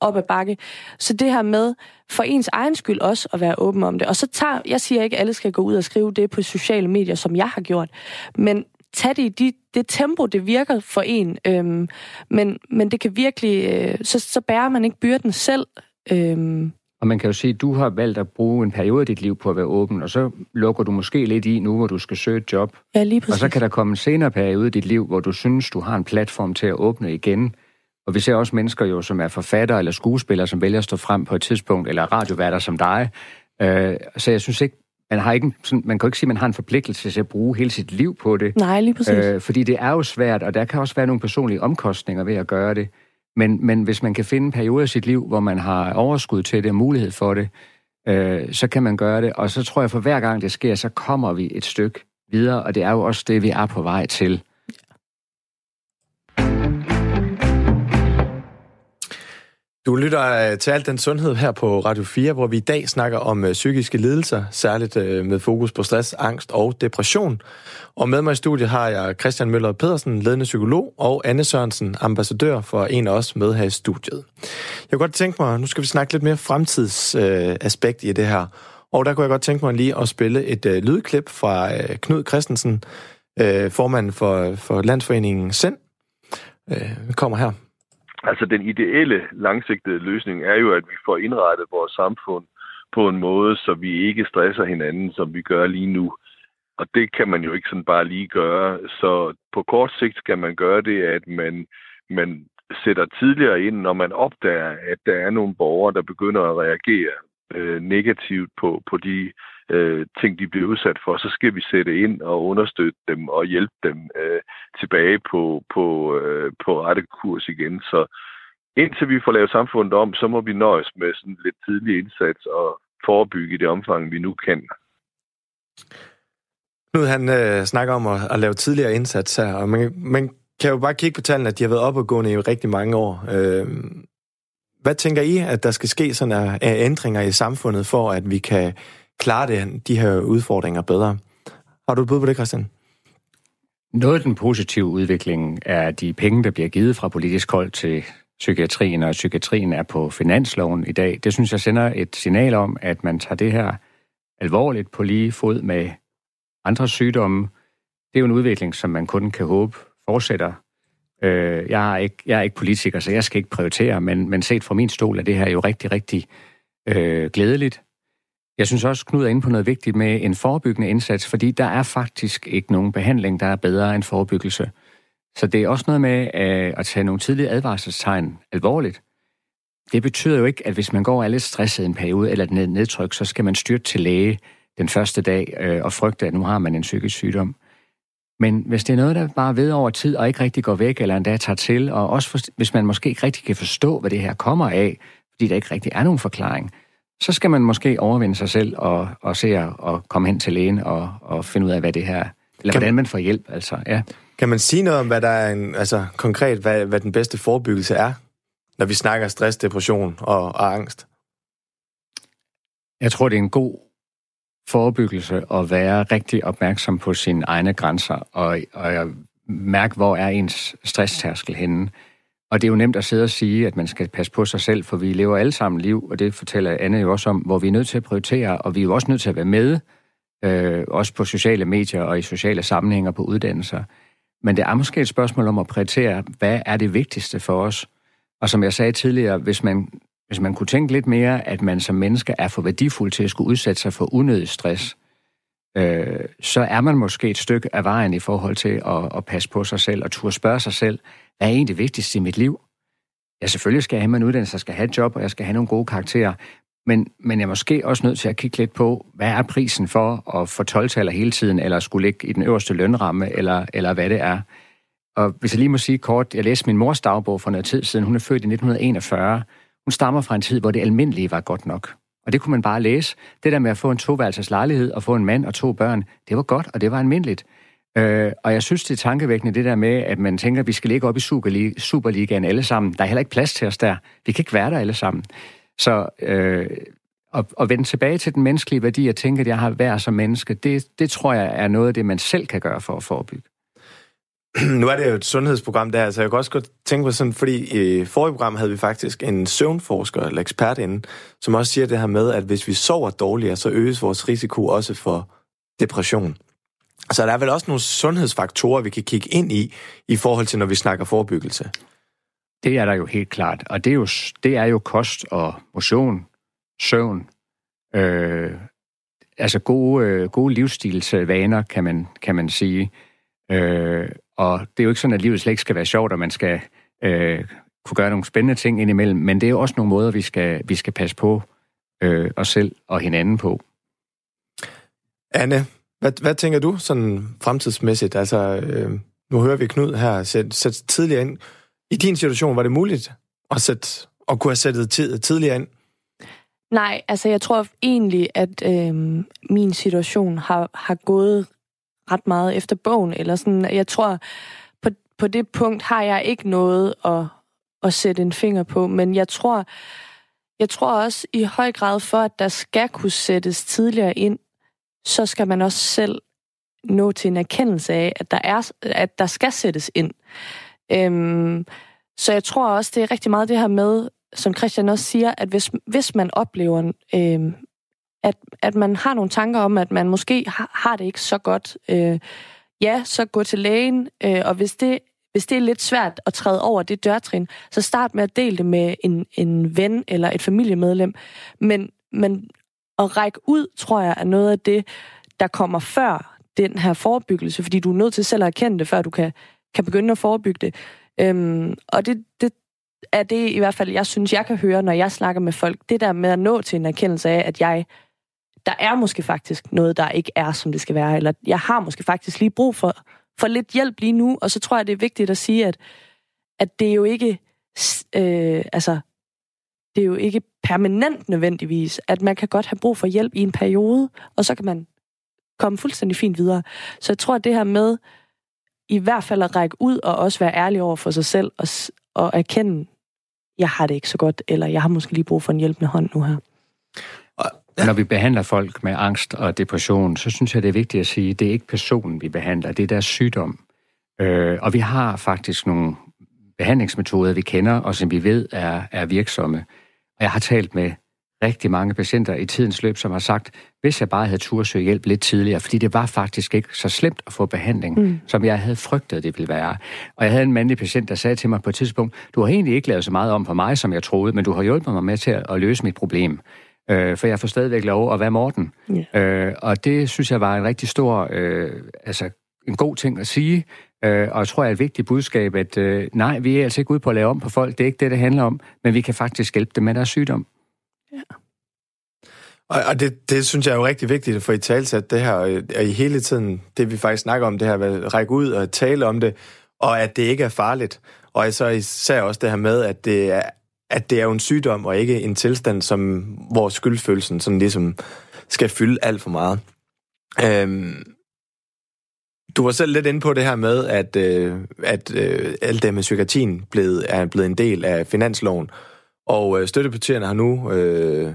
op ad bakke. Så det her med, for ens egen skyld også, at være åben om det. Og så tager, jeg siger ikke, at alle skal gå ud og skrive det på sociale medier, som jeg har gjort, men tag det i de, det tempo, det virker for en. Øhm, men, men det kan virkelig, øh, så, så bærer man ikke byrden selv. Øhm, og man kan jo sige, at du har valgt at bruge en periode af dit liv på at være åben, og så lukker du måske lidt i nu, hvor du skal søge et job. Ja, lige præcis. Og så kan der komme en senere periode i dit liv, hvor du synes, du har en platform til at åbne igen. Og vi ser også mennesker jo, som er forfattere eller skuespillere, som vælger at stå frem på et tidspunkt, eller radioværter som dig. Øh, så jeg synes ikke, man, har ikke sådan, man kan jo ikke sige, at man har en forpligtelse til at bruge hele sit liv på det. Nej, lige præcis. Øh, fordi det er jo svært, og der kan også være nogle personlige omkostninger ved at gøre det. Men, men hvis man kan finde en periode i sit liv, hvor man har overskud til det og mulighed for det, øh, så kan man gøre det. Og så tror jeg, for hver gang det sker, så kommer vi et stykke videre, og det er jo også det, vi er på vej til. Du lytter øh, til alt den sundhed her på Radio 4, hvor vi i dag snakker om øh, psykiske lidelser, særligt øh, med fokus på stress, angst og depression. Og med mig i studiet har jeg Christian Møller Pedersen, ledende psykolog, og Anne Sørensen, ambassadør for en af os med her i studiet. Jeg kunne godt tænke mig, nu skal vi snakke lidt mere fremtidsaspekt i det her. Og der kunne jeg godt tænke mig lige at spille et lydklip fra Knud Christensen, formanden for, for Landsforeningen Send. Vi kommer her. Altså den ideelle langsigtede løsning er jo, at vi får indrettet vores samfund på en måde, så vi ikke stresser hinanden, som vi gør lige nu. Og det kan man jo ikke sådan bare lige gøre. Så på kort sigt kan man gøre det, at man, man sætter tidligere ind, når man opdager, at der er nogle borgere, der begynder at reagere øh, negativt på, på de øh, ting, de bliver udsat for, så skal vi sætte ind og understøtte dem og hjælpe dem øh, tilbage på, på, øh, på rette kurs igen. Så indtil vi får lavet samfundet om, så må vi nøjes med sådan lidt tidlig indsats og forebygge i det omfang, vi nu kan. Nu han øh, snakker om at, at lave tidligere indsats her, og man, man kan jo bare kigge på tallene, at de har været opadgående i rigtig mange år. Øh, hvad tænker I, at der skal ske sådan af, af ændringer i samfundet, for at vi kan klare det, de her udfordringer bedre? Har du et bud på det, Christian? Noget af den positive udvikling er de penge, der bliver givet fra politisk hold til psykiatrien, og psykiatrien er på finansloven i dag. Det synes jeg sender et signal om, at man tager det her alvorligt på lige fod med andre sygdomme. Det er jo en udvikling, som man kun kan håbe fortsætter. Øh, jeg, er ikke, jeg er ikke politiker, så jeg skal ikke prioritere, men, men set fra min stol er det her jo rigtig, rigtig øh, glædeligt. Jeg synes også, Knud er inde på noget vigtigt med en forebyggende indsats, fordi der er faktisk ikke nogen behandling, der er bedre end forebyggelse. Så det er også noget med øh, at tage nogle tidlige advarselstegn alvorligt. Det betyder jo ikke, at hvis man går og er lidt stresset en periode eller et nedtryk, så skal man styrte til læge den første dag øh, og frygte, at nu har man en psykisk sygdom. Men hvis det er noget, der bare ved over tid og ikke rigtig går væk, eller endda tager til, og også hvis man måske ikke rigtig kan forstå, hvad det her kommer af, fordi der ikke rigtig er nogen forklaring, så skal man måske overvinde sig selv og, og se at og komme hen til lægen og, og finde ud af, hvad det her, eller kan, hvordan man får hjælp. Altså, ja. Kan man sige noget om, hvad der er en, altså konkret, hvad, hvad den bedste forebyggelse er, når vi snakker stress, depression og, og angst? Jeg tror, det er en god forebyggelse at være rigtig opmærksom på sine egne grænser og, og mærke, hvor er ens stresstærskel henne. Og det er jo nemt at sidde og sige, at man skal passe på sig selv, for vi lever alle sammen liv, og det fortæller Anne jo også om, hvor vi er nødt til at prioritere, og vi er jo også nødt til at være med, øh, også på sociale medier og i sociale sammenhænger på uddannelser. Men det er måske et spørgsmål om at prioritere, hvad er det vigtigste for os? Og som jeg sagde tidligere, hvis man, hvis man kunne tænke lidt mere, at man som menneske er for værdifuld til at skulle udsætte sig for unødig stress, øh, så er man måske et stykke af vejen i forhold til at, at passe på sig selv og turde spørge sig selv, hvad er egentlig vigtigst i mit liv? Ja, selvfølgelig skal jeg have en uddannelse, jeg skal have et job, og jeg skal have nogle gode karakterer. Men, men jeg er måske også nødt til at kigge lidt på, hvad er prisen for at få 12 hele tiden, eller skulle ligge i den øverste lønramme, eller, eller hvad det er. Og hvis jeg lige må sige kort, jeg læste min mors dagbog for noget tid siden. Hun er født i 1941. Hun stammer fra en tid, hvor det almindelige var godt nok. Og det kunne man bare læse. Det der med at få en toværelses lejlighed og få en mand og to børn, det var godt, og det var almindeligt. Øh, og jeg synes, det er tankevækkende det der med, at man tænker, at vi skal ligge op i Superliga, Superligaen alle sammen. Der er heller ikke plads til os der. Vi kan ikke være der alle sammen. Så øh, at, at vende tilbage til den menneskelige værdi og tænke, at jeg har værd som menneske, det, det tror jeg er noget af det, man selv kan gøre for at forebygge. [CLEARS THROAT] Nu er det jo et sundhedsprogram der, så jeg kan også godt tænke på sådan, fordi i forrige program havde vi faktisk en søvnforsker eller ekspert inde, som også siger det her med, at hvis vi sover dårligere, så øges vores risiko også for depression. Så der er vel også nogle sundhedsfaktorer, vi kan kigge ind i, i forhold til, når vi snakker forebyggelse. Det er der jo helt klart. Og det er jo, det er jo kost og motion, søvn, øh, altså gode, øh, gode livsstilsvaner, kan man, kan man sige. Øh, og det er jo ikke sådan, at livet slet ikke skal være sjovt, og man skal øh, kunne gøre nogle spændende ting indimellem, men det er jo også nogle måder, vi skal, vi skal passe på øh, os selv og hinanden på. Anne, hvad, hvad tænker du sådan fremtidsmæssigt? Altså, øh, nu hører vi Knud her sætte, sæt tidligere ind. I din situation, var det muligt at, sætte, at kunne have sættet tid, tidligere ind? Nej, altså jeg tror egentlig, at øh, min situation har, har gået ret meget efter bogen. Eller sådan, jeg tror, på, på det punkt har jeg ikke noget at at sætte en finger på, men jeg tror, jeg tror også i høj grad for, at der skal kunne sættes tidligere ind, så skal man også selv nå til en erkendelse af, at der, er, at der skal sættes ind. Øhm, så jeg tror også, det er rigtig meget det her med, som Christian også siger, at hvis, hvis man oplever, øhm, at, at man har nogle tanker om, at man måske har, har det ikke så godt, øh, ja, så gå til lægen, øh, og hvis det, hvis det er lidt svært at træde over det dørtrin, så start med at dele det med en, en ven eller et familiemedlem. Men, men at række ud, tror jeg, er noget af det, der kommer før den her forebyggelse, fordi du er nødt til selv at erkende det, før du kan, kan begynde at forebygge det. Øhm, og det, det er det i hvert fald, jeg synes, jeg kan høre, når jeg snakker med folk. Det der med at nå til en erkendelse af, at jeg der er måske faktisk noget, der ikke er, som det skal være, eller jeg har måske faktisk lige brug for, for lidt hjælp lige nu, og så tror jeg, det er vigtigt at sige, at, at det er jo ikke, øh, altså, det er jo ikke permanent nødvendigvis, at man kan godt have brug for hjælp i en periode, og så kan man komme fuldstændig fint videre. Så jeg tror, at det her med i hvert fald at række ud og også være ærlig over for sig selv og, og erkende, jeg har det ikke så godt, eller jeg har måske lige brug for en hjælpende hånd nu her. Når vi behandler folk med angst og depression, så synes jeg, det er vigtigt at sige, at det er ikke personen, vi behandler, det er deres sygdom. Øh, og vi har faktisk nogle behandlingsmetoder, vi kender, og som vi ved er, er virksomme. Og jeg har talt med rigtig mange patienter i tidens løb, som har sagt, hvis jeg bare havde tur søge hjælp lidt tidligere, fordi det var faktisk ikke så slemt at få behandling, mm. som jeg havde frygtet, det ville være. Og jeg havde en mandlig patient, der sagde til mig på et tidspunkt, du har egentlig ikke lavet så meget om på mig, som jeg troede, men du har hjulpet mig med til at løse mit problem. Øh, for jeg får stadigvæk lov at være Morten. Yeah. Øh, og det synes jeg var en rigtig stor, øh, altså en god ting at sige. Øh, og jeg tror, er et vigtigt budskab, at øh, nej, vi er altså ikke ude på at lave om på folk. Det er ikke det, det handler om. Men vi kan faktisk hjælpe dem med deres sygdom. Ja. Og, og det, det synes jeg er jo rigtig vigtigt at få i talsat det her, og i hele tiden, det vi faktisk snakker om, det her, at række ud og tale om det, og at det ikke er farligt. Og så især også det her med, at det er, at det er jo en sygdom, og ikke en tilstand, som hvor skyldfølelsen sådan ligesom skal fylde alt for meget. Øhm, du var selv lidt inde på det her med, at, øh, at øh, alt det med psykiatrien blevet, er blevet en del af finansloven, og øh, støttepartierne har nu, øh,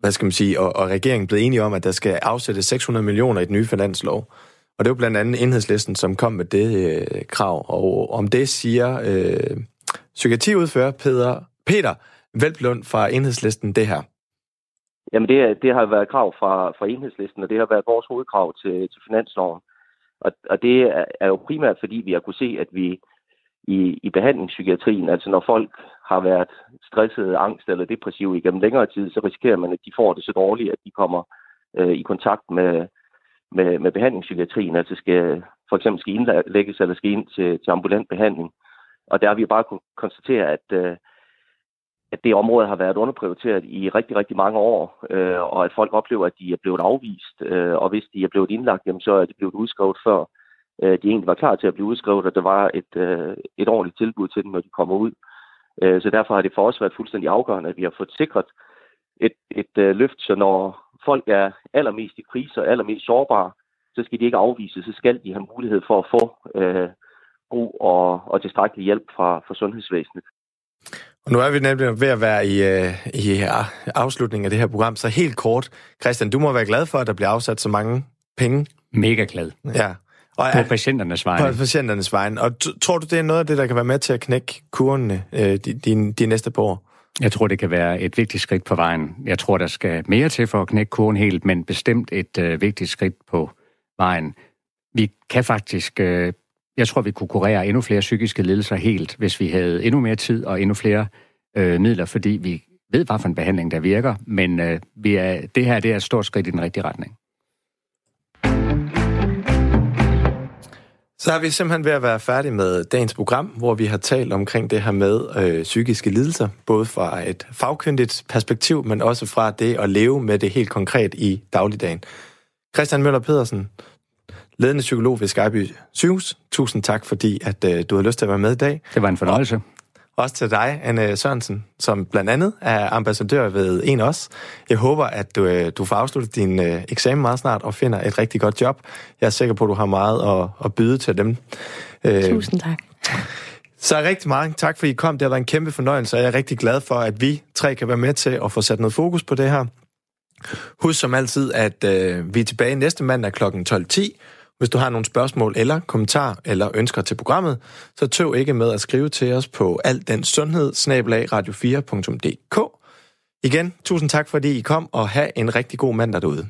hvad skal man sige, og, og regeringen blevet enige om, at der skal afsættes 600 millioner i den nye finanslov. Og det var blandt andet enhedslisten, som kom med det øh, krav. Og om det siger øh, psykiatriudfører Peter, Peter Velblund fra Enhedslisten det her. Jamen det, det har været krav fra, fra Enhedslisten, og det har været vores hovedkrav til, til finansloven. Og, og det er, er jo primært fordi, vi har kunne se, at vi i, i behandlingspsykiatrien, altså når folk har været stresset, angst eller depressive igennem længere tid, så risikerer man, at de får det så dårligt, at de kommer øh, i kontakt med, med, med behandlingspsykiatrien, altså skal for eksempel skal indlægges eller skal ind til, til ambulant behandling. Og der har vi bare kunne konstatere, at, øh, at det område har været underprioriteret i rigtig, rigtig mange år, øh, og at folk oplever, at de er blevet afvist, øh, og hvis de er blevet indlagt, jamen, så er det blevet udskrevet før øh, de egentlig var klar til at blive udskrevet, og der var et, øh, et ordentligt tilbud til dem, når de kommer ud. Øh, så derfor har det for os været fuldstændig afgørende, at vi har fået sikret et, et øh, løft, så når folk er allermest i krise og allermest sårbare, så skal de ikke afvises, så skal de have mulighed for at få øh, god og, og tilstrækkelig hjælp fra, fra sundhedsvæsenet. Og nu er vi nemlig ved at være i, øh, i afslutningen af det her program, så helt kort, Christian, du må være glad for, at der bliver afsat så mange penge. Mega glad. Ja. Og på patienternes vegne. På patienternes vegne. Og tror du, det er noget af det, der kan være med til at knække kurvene øh, de, de, de næste par år? Jeg tror, det kan være et vigtigt skridt på vejen. Jeg tror, der skal mere til for at knække kurven helt, men bestemt et øh, vigtigt skridt på vejen. Vi kan faktisk øh, jeg tror, vi kunne kurere endnu flere psykiske lidelser helt, hvis vi havde endnu mere tid og endnu flere øh, midler, fordi vi ved, hvad for en behandling, der virker, men øh, vi er, det her det er et stort skridt i den rigtige retning. Så har vi simpelthen ved at være færdige med dagens program, hvor vi har talt omkring det her med øh, psykiske lidelser, både fra et fagkyndigt perspektiv, men også fra det at leve med det helt konkret i dagligdagen. Christian Møller Pedersen, ledende psykolog ved Skyby Sygehus. Tusind tak, fordi at øh, du har lyst til at være med i dag. Det var en fornøjelse. Og også til dig, Anne Sørensen, som blandt andet er ambassadør ved En Os. Jeg håber, at du, øh, du får afsluttet din øh, eksamen meget snart og finder et rigtig godt job. Jeg er sikker på, at du har meget at, at byde til dem. Øh, Tusind tak. Så rigtig meget tak, fordi I kom. Det har været en kæmpe fornøjelse, og jeg er rigtig glad for, at vi tre kan være med til at få sat noget fokus på det her. Husk som altid, at øh, vi er tilbage næste mandag kl. 12.10. Hvis du har nogle spørgsmål eller kommentar eller ønsker til programmet, så tøv ikke med at skrive til os på alt den sundhed radio4.dk. Igen, tusind tak fordi I kom, og have en rigtig god mandag derude.